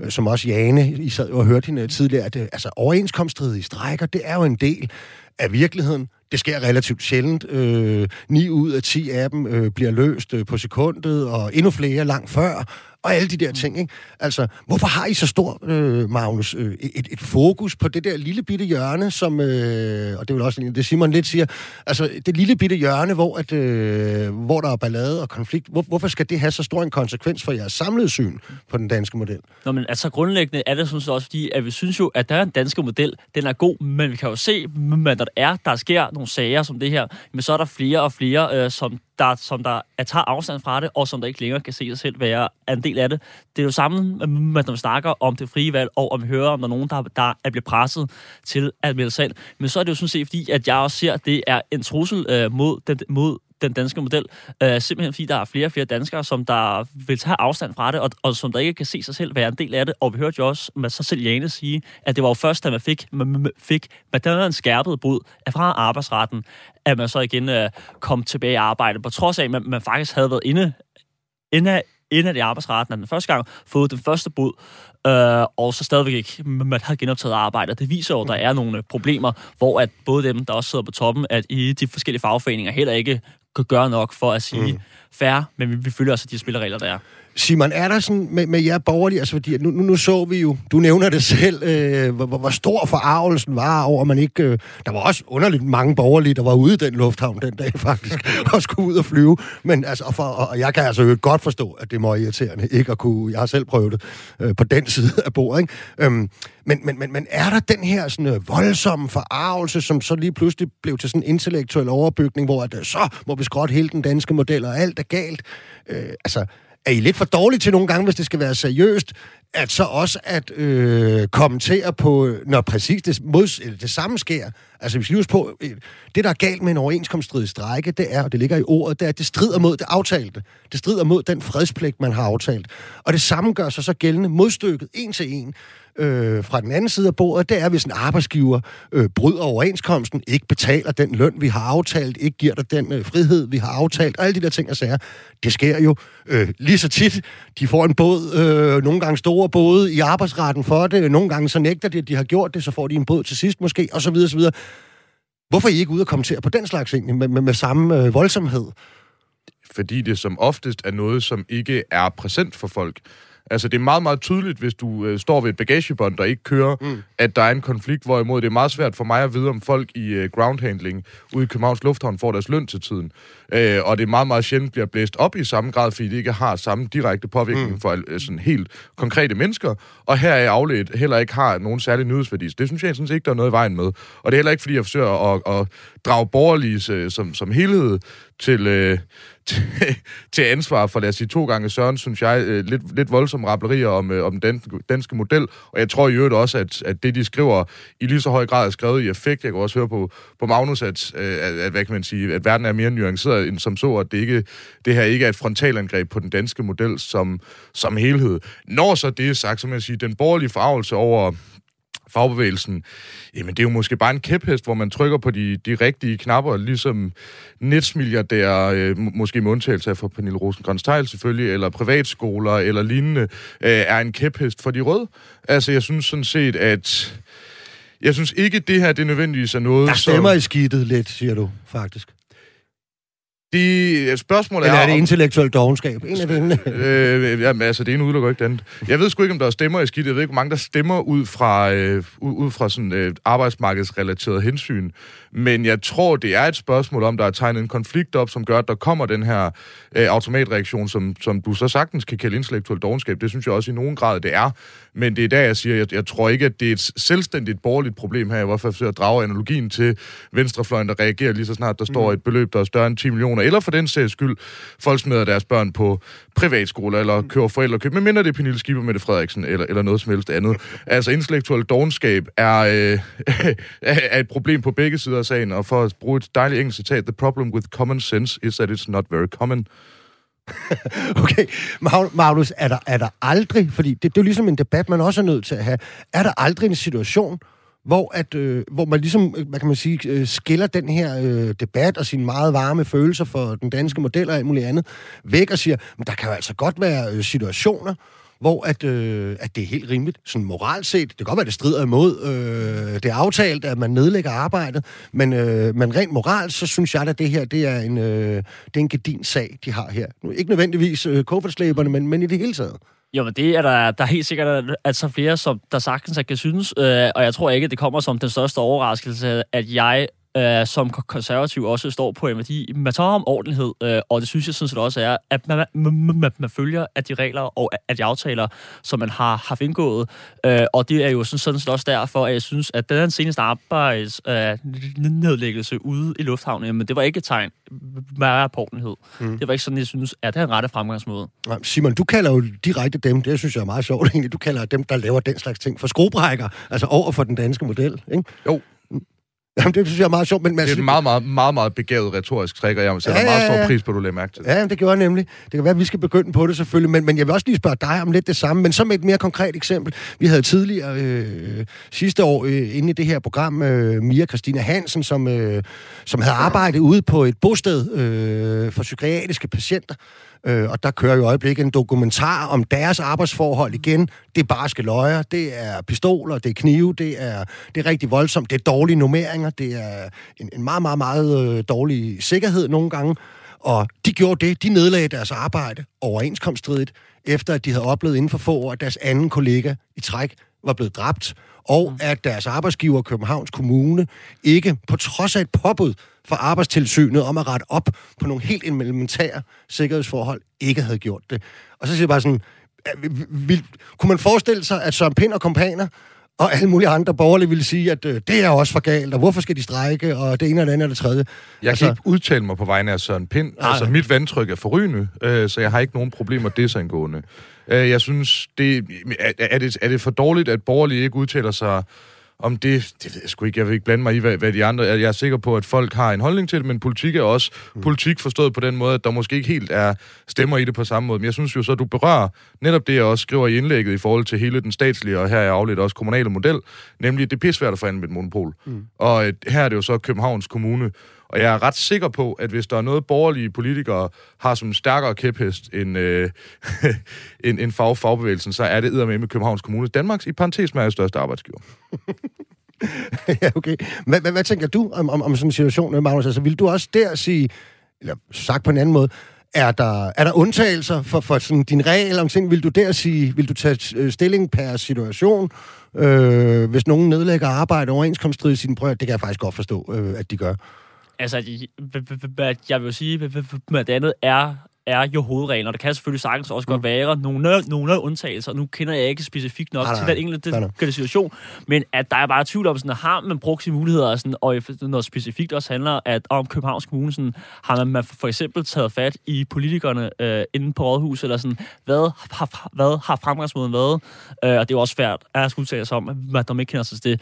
som også Jane, I sad og hørte hende tidligere, at øh, altså, overenskomststridige strækker, det er jo en del af virkeligheden. Det sker relativt sjældent. Øh, 9 ud af 10 af dem øh, bliver løst øh, på sekundet, og endnu flere langt før og alle de der ting, ikke? Altså, hvorfor har I så stor, øh, Magnus, øh, et, et fokus på det der lille bitte hjørne, som, øh, og det er vel også det Simon lidt siger, altså det lille bitte hjørne, hvor, at, øh, hvor der er ballade og konflikt, hvor, hvorfor skal det have så stor en konsekvens for jeres samlede syn på den danske model? Nå, men altså grundlæggende er det sådan set også fordi, at vi synes jo, at der er en danske model, den er god, men vi kan jo se, at der er, der sker nogle sager som det her, men så er der flere og flere, øh, som der, som der er, tager afstand fra det, og som der ikke længere kan se sig selv være en del af det. Det er jo samme, øh, når man snakker om det frie valg, og om vi hører, om der er nogen, der, der er blevet presset til at melde sig Men så er det jo sådan set, fordi at jeg også ser, at det er en trussel øh, mod, den, mod den danske model. Øh, simpelthen fordi der er flere og flere danskere, som der vil tage afstand fra det, og, og som der ikke kan se sig selv være en del af det. Og vi hørte jo også med sig selv Jane sige, at det var jo først, da man fik, man, fik man en skærpet brud fra arbejdsretten, at man så igen øh, kom tilbage i arbejde, på trods af, at man, man faktisk havde været inde, inde, inde i arbejdsretten den første gang, fået den første bud, øh, og så stadigvæk ikke, man har genoptaget arbejde. Det viser jo, at der er nogle øh, problemer, hvor at både dem, der også sidder på toppen, at i de forskellige fagforeninger heller ikke kan gøre nok for at sige mm færre, men vi, vi følger også de spilleregler, der er. Simon, er der sådan med, med jer borgerlige, altså fordi nu, nu, nu så vi jo, du nævner det selv, øh, hvor, hvor stor forarvelsen var over, at man ikke... Øh, der var også underligt mange borgerlige, der var ude i den lufthavn den dag faktisk, og skulle ud og flyve. Men altså, og, for, og jeg kan altså jo godt forstå, at det må irriterende ikke at kunne... Jeg har selv prøvet det øh, på den side af bordet, ikke? Øhm, men, men, men, men er der den her sådan, øh, voldsomme forarvelse, som så lige pludselig blev til sådan en intellektuel overbygning, hvor at, øh, så må vi skråtte hele den danske model, og alt galt? Øh, altså, er I lidt for dårlige til nogle gange, hvis det skal være seriøst, at så også at øh, kommentere på, når præcis det, mods, eller det samme sker. Altså, hvis vi husker på, øh, det der er galt med en overenskomststridig strække, det er, og det ligger i ordet, det er, at det strider mod det aftalte. Det strider mod den fredspligt, man har aftalt. Og det samme gør sig så gældende modstykket, en til en, øh, fra den anden side af bordet, det er, hvis en arbejdsgiver øh, bryder overenskomsten, ikke betaler den løn, vi har aftalt, ikke giver dig den øh, frihed, vi har aftalt, og alle de der ting og sager. Det sker jo øh, lige så tit. De får en båd, øh, nogle gange store både i arbejdsretten for det, nogle gange så nægter de, at de har gjort det, så får de en båd til sidst måske, og så videre, så videre. Hvorfor er I ikke ude og kommentere på den slags egentlig, med, med, med samme øh, voldsomhed? Fordi det som oftest er noget, som ikke er præsent for folk. Altså, det er meget, meget tydeligt, hvis du øh, står ved et bagagebånd, der ikke kører, mm. at der er en konflikt, hvorimod det er meget svært for mig at vide, om folk i øh, groundhandling ude i Københavns Lufthavn får deres løn til tiden. Øh, og det er meget, meget sjældent bliver blæst op i samme grad, fordi det ikke har samme direkte påvirkning mm. for øh, sådan helt konkrete mennesker. Og her er afledt heller ikke har nogen særlig nyhedsværdi. Det synes jeg sådan set ikke, der er noget i vejen med. Og det er heller ikke, fordi jeg forsøger at, at drage borgerlige øh, som, som helhed til... Øh, til, til ansvar for, lad os sige, to gange Søren, synes jeg, øh, lidt, lidt voldsomme rappelerier om, øh, om den danske model. Og jeg tror i øvrigt også, at, at det, de skriver, i lige så høj grad er skrevet i effekt. Jeg kan også høre på, på Magnus, at, øh, at, at, hvad kan man sige, at verden er mere nuanceret end som så, at det, ikke, det her ikke er et frontalangreb på den danske model som, som helhed. Når så det er sagt, så må jeg sige, den borgerlige forarvelse over fagbevægelsen, jamen det er jo måske bare en kæphest, hvor man trykker på de, de rigtige knapper, ligesom netsmilliardærer, øh, måske med undtagelse af for Pernille rosengrantz selvfølgelig, eller privatskoler eller lignende, øh, er en kæphest for de røde. Altså jeg synes sådan set, at jeg synes ikke, det her det nødvendigvis er noget, Der stemmer som... i skidtet lidt, siger du, faktisk. Det spørgsmålet Eller er... er det intellektuel dogenskab? En af delene. øh, jamen, altså, det ene udelukker ikke det andet. Jeg ved sgu ikke, om der er stemmer i skidt. Jeg ved ikke, hvor mange der stemmer ud fra, øh, ud fra sådan øh, arbejdsmarkedsrelateret hensyn. Men jeg tror, det er et spørgsmål om, der er tegnet en konflikt op, som gør, at der kommer den her øh, automatreaktion, som, som du så sagtens kan kalde intellektuel dogenskab. Det synes jeg også i nogen grad, det er. Men det er der, jeg siger, jeg, jeg tror ikke, at det er et selvstændigt borgerligt problem her. Jeg var for at drage analogien til venstrefløjen, der reagerer lige så snart, der står mm. et beløb, der er større end 10 millioner. Eller for den sags skyld, folk smider deres børn på privatskoler, eller kører forældrekøb, men minder det er Pernille Skipper med det Frederiksen, eller, eller noget som helst andet. Altså, intellektuel dogenskab er, øh, er et problem på begge sider af sagen, og for at bruge et dejligt engelsk citat, the problem with common sense is that it's not very common. okay, Magnus, er der, er der aldrig, fordi det, det er jo ligesom en debat, man også er nødt til at have, er der aldrig en situation, hvor, at, øh, hvor man ligesom, øh, hvad kan man sige, øh, skiller den her øh, debat og sine meget varme følelser for den danske model og alt muligt andet væk og siger, men der kan jo altså godt være øh, situationer, hvor at, øh, at det er helt rimeligt, sådan moralt set. Det kan godt være, det strider imod øh, det er aftalt, at man nedlægger arbejdet, men, øh, men rent moralt, så synes jeg, at det her det er en, øh, det er en gedin sag, de har her. Nu, ikke nødvendigvis øh, koffertslæberne, men, men i det hele taget. Jo, men det er der, der er helt sikkert at så flere, som der sagtens kan synes, øh, og jeg tror ikke, at det kommer som den største overraskelse, at jeg øh, som konservativ også står på en værdi. Man tager om ordentlighed, øh, og det synes jeg sådan set også er, at man, man, man, man følger af de regler og af de aftaler, som man har haft indgået. Øh, og det er jo sådan, sådan set også derfor, at jeg synes, at den seneste arbejdsnedlæggelse øh, ude i lufthavnen, men det var ikke et tegn på ordentlighed. Mm. Det var ikke sådan, jeg synes, at det er en rette fremgangsmåde. Simon, du kalder jo direkte dem, det synes jeg er meget sjovt egentlig, du kalder dem, der laver den slags ting for skruebrækker, altså over for den danske model, ikke? Jo, Jamen, det synes jeg er meget sjovt. Men, det er et meget, meget, meget, meget begavet retorisk træk, og jeg sætter ja, ja, ja. meget stor pris på, at du lader mærke til det. Ja, det gjorde jeg nemlig. Det kan være, at vi skal begynde på det selvfølgelig, men, men jeg vil også lige spørge dig om lidt det samme, men som et mere konkret eksempel. Vi havde tidligere øh, sidste år øh, inde i det her program øh, Mia Christina Hansen, som, øh, som havde arbejdet ude på et bosted øh, for psykiatriske patienter, Øh, og der kører i øjeblikket en dokumentar om deres arbejdsforhold igen. Det er barske løjer, det er pistoler, det er knive, det er, det er rigtig voldsomt, det er dårlige nummeringer, det er en, en meget, meget, meget øh, dårlig sikkerhed nogle gange. Og de gjorde det, de nedlagde deres arbejde overenskomststridigt, efter at de havde oplevet inden for få år, at deres anden kollega i træk var blevet dræbt, og mm. at deres arbejdsgiver, Københavns Kommune, ikke på trods af et påbud for arbejdstilsynet om at rette op på nogle helt elementære sikkerhedsforhold, ikke havde gjort det. Og så siger jeg bare sådan, vil, kunne man forestille sig, at Søren Pind og kompaner og alle mulige andre borgerlige ville sige, at øh, det er også for galt, og hvorfor skal de strække, og det ene og det andet og det tredje. Jeg altså, kan ikke udtale mig på vegne af Søren Pind. Nej. Altså, mit vandtryk er forrygende, øh, så jeg har ikke nogen problemer desangående. Øh, jeg synes, det, er, er, det, er det for dårligt, at borgerlige ikke udtaler sig om det, det ved jeg sgu ikke, jeg vil ikke blande mig i, hvad, hvad de andre, jeg er sikker på, at folk har en holdning til det, men politik er også mm. politik forstået på den måde, at der måske ikke helt er stemmer i det på samme måde. Men jeg synes jo så, at du berører netop det, jeg også skriver i indlægget i forhold til hele den statslige, og her er afledt også kommunale model, nemlig det er pissvært at forhandle med et monopol. Mm. Og her er det jo så Københavns Kommune, og jeg er ret sikker på, at hvis der er noget, borgerlige politikere har som stærkere kæphest end, øh, end, end fag, fagbevægelsen, så er det med Københavns Kommune. Danmarks i parentes med største arbejdsgiver. ja, okay. Hvad, hvad, hvad tænker du om, om, om sådan en situation, Magnus? Altså, vil du også der sige, eller sagt på en anden måde, er der, er der undtagelser for, for sådan din regel om ting? Vil du der sige, vil du tage øh, stilling per situation? Øh, hvis nogen nedlægger arbejde overenskomststridigt sin prøve, det kan jeg faktisk godt forstå, øh, at de gør. Altså, jeg vil sige, at det andet er er jo hovedreglen, og der kan selvfølgelig sagtens også godt mm. være nogle, nogle undtagelser. Nu kender jeg ikke specifikt nok nej, til den enkelte situation, men at der er bare tvivl om, sådan, har man brugt sine muligheder, sådan, og noget specifikt også handler at om Københavns Kommune, sådan, har man for eksempel taget fat i politikerne øh, inde på Rådhus, eller sådan, hvad har, hvad har fremgangsmåden været? Øh, og det er jo også svært at skulle tale sig om, at de ikke kender sig til det.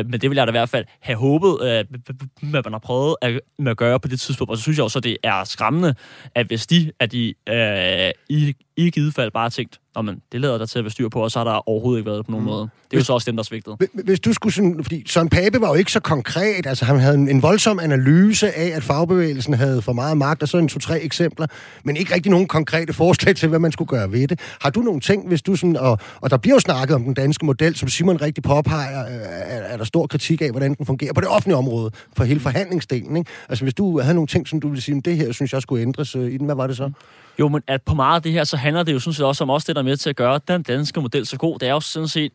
Øh, men det vil jeg da i hvert fald have håbet, øh, at man har prøvet at, med at gøre på det tidspunkt. Og så synes jeg også, at det er skræmmende, at hvis de at I, øh, i, i givet fald bare tænkt, men det lader der til at være styr på, og så har der overhovedet ikke været på nogen mm. måde. Det er hvis, jo så også dem, der svigtede. Hvis du skulle sådan, fordi Søren Pape var jo ikke så konkret, altså han havde en, en voldsom analyse af, at fagbevægelsen havde for meget magt, og så en to-tre eksempler, men ikke rigtig nogen konkrete forslag til, hvad man skulle gøre ved det. Har du nogle ting, hvis du sådan, og, og der bliver jo snakket om den danske model, som Simon rigtig påpeger, er, er der stor kritik af, hvordan den fungerer på det offentlige område, for hele forhandlingsdelen, ikke? Altså hvis du havde nogle ting, som du ville sige, det her synes jeg skulle ændres øh, i den, hvad var det så? Jo, men at på meget af det her, så handler det jo sådan set også om også det, der er med til at gøre den danske model så god. Det er jo sådan set,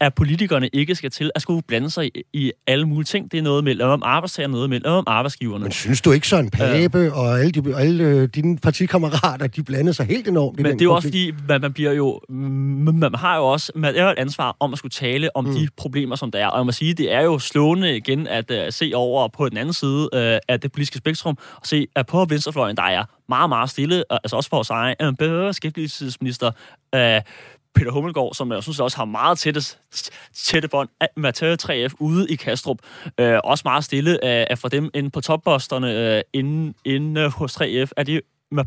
at politikerne ikke skal til at skulle blande sig i, i alle mulige ting. Det er noget med om arbejdstager, noget med om arbejdsgiverne. Men synes du ikke så en Pape øh, og alle, de, alle øh, dine partikammerater, de blander sig helt enormt i Men det er jo også fordi, man, man bliver jo... Man, har jo også man er et ansvar om at skulle tale om mm. de problemer, som der er. Og jeg må sige, det er jo slående igen at uh, se over på den anden side uh, af det politiske spektrum, og se, at på venstrefløjen, der er meget, meget stille, altså også for en bedre beskæftigelsesminister, uh, Peter Hummelgaard, som jeg synes også har meget tætte, tætte bånd med 3F ude i Kastrup. Øh, også meget stille af, af for dem inde på topposterne øh, inde, inde hos 3F. Er det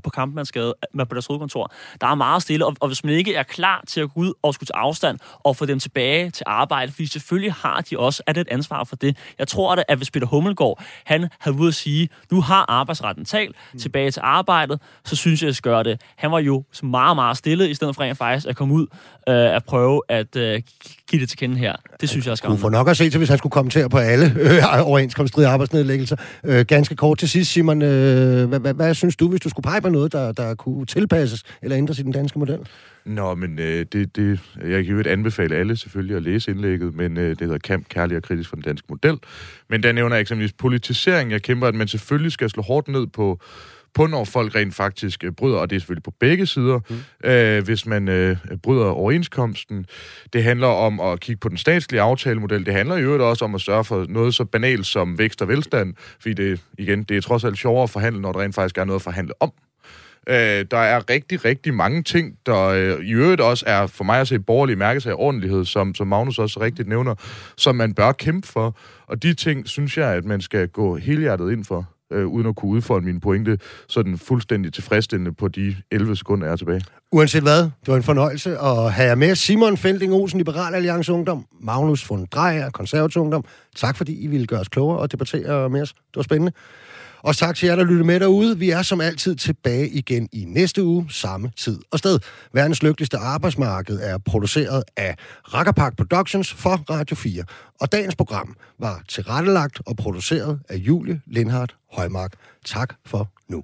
på kampmandsgade, med på deres hovedkontor. Der er meget stille, og, og hvis man ikke er klar til at gå ud og skulle til afstand og få dem tilbage til arbejde, fordi selvfølgelig har de også at et ansvar for det. Jeg tror, at hvis Peter Hummelgaard, han havde ude at sige, nu har arbejdsretten talt, mm. tilbage til arbejdet, så synes jeg, at jeg skal gøre det. Han var jo meget, meget stille, i stedet for rent faktisk at komme ud øh, at prøve at øh, give det til kende her. Det synes jeg er skamligt. Du får nok at se til, hvis han skulle kommentere på alle øh, overenskomststridige arbejdsnedlæggelser. Øh, ganske kort til sidst, Simon. Øh, hvad, hvad, hvad synes du, hvis du skulle pege på noget, der, der kunne tilpasses eller ændres i den danske model? Nå, men øh, det, det, jeg kan jo anbefale alle selvfølgelig at læse indlægget, men øh, det hedder Kamp, Kærlig og Kritisk for den danske model. Men der nævner jeg eksempelvis politisering. Jeg kæmper, at man selvfølgelig skal slå hårdt ned på på når folk rent faktisk øh, bryder, og det er selvfølgelig på begge sider, mm. øh, hvis man øh, bryder overenskomsten. Det handler om at kigge på den statslige aftalemodel. Det handler i øvrigt også om at sørge for noget så banalt som vækst og velstand, fordi det, igen, det er trods alt sjovere at forhandle, når der rent faktisk er noget at forhandle om. Øh, der er rigtig, rigtig mange ting, der øh, i øvrigt også er for mig at se borgerlige mærkes af ordentlighed, som, som Magnus også rigtigt nævner, som man bør kæmpe for. Og de ting, synes jeg, at man skal gå helhjertet ind for øh, uden at kunne udfolde mine pointe sådan fuldstændig tilfredsstillende på de 11 sekunder, jeg er tilbage. Uanset hvad, det var en fornøjelse at have jer med. Simon Felding Olsen, Liberal Alliance Ungdom, Magnus von Dreyer, Konservativ Ungdom. Tak fordi I ville gøre os klogere og debattere med os. Det var spændende. Og tak til jer, der lytter med derude. Vi er som altid tilbage igen i næste uge, samme tid og sted. Verdens lykkeligste arbejdsmarked er produceret af Rackerpark Productions for Radio 4. Og dagens program var tilrettelagt og produceret af Julie Lindhardt Højmark. Tak for nu.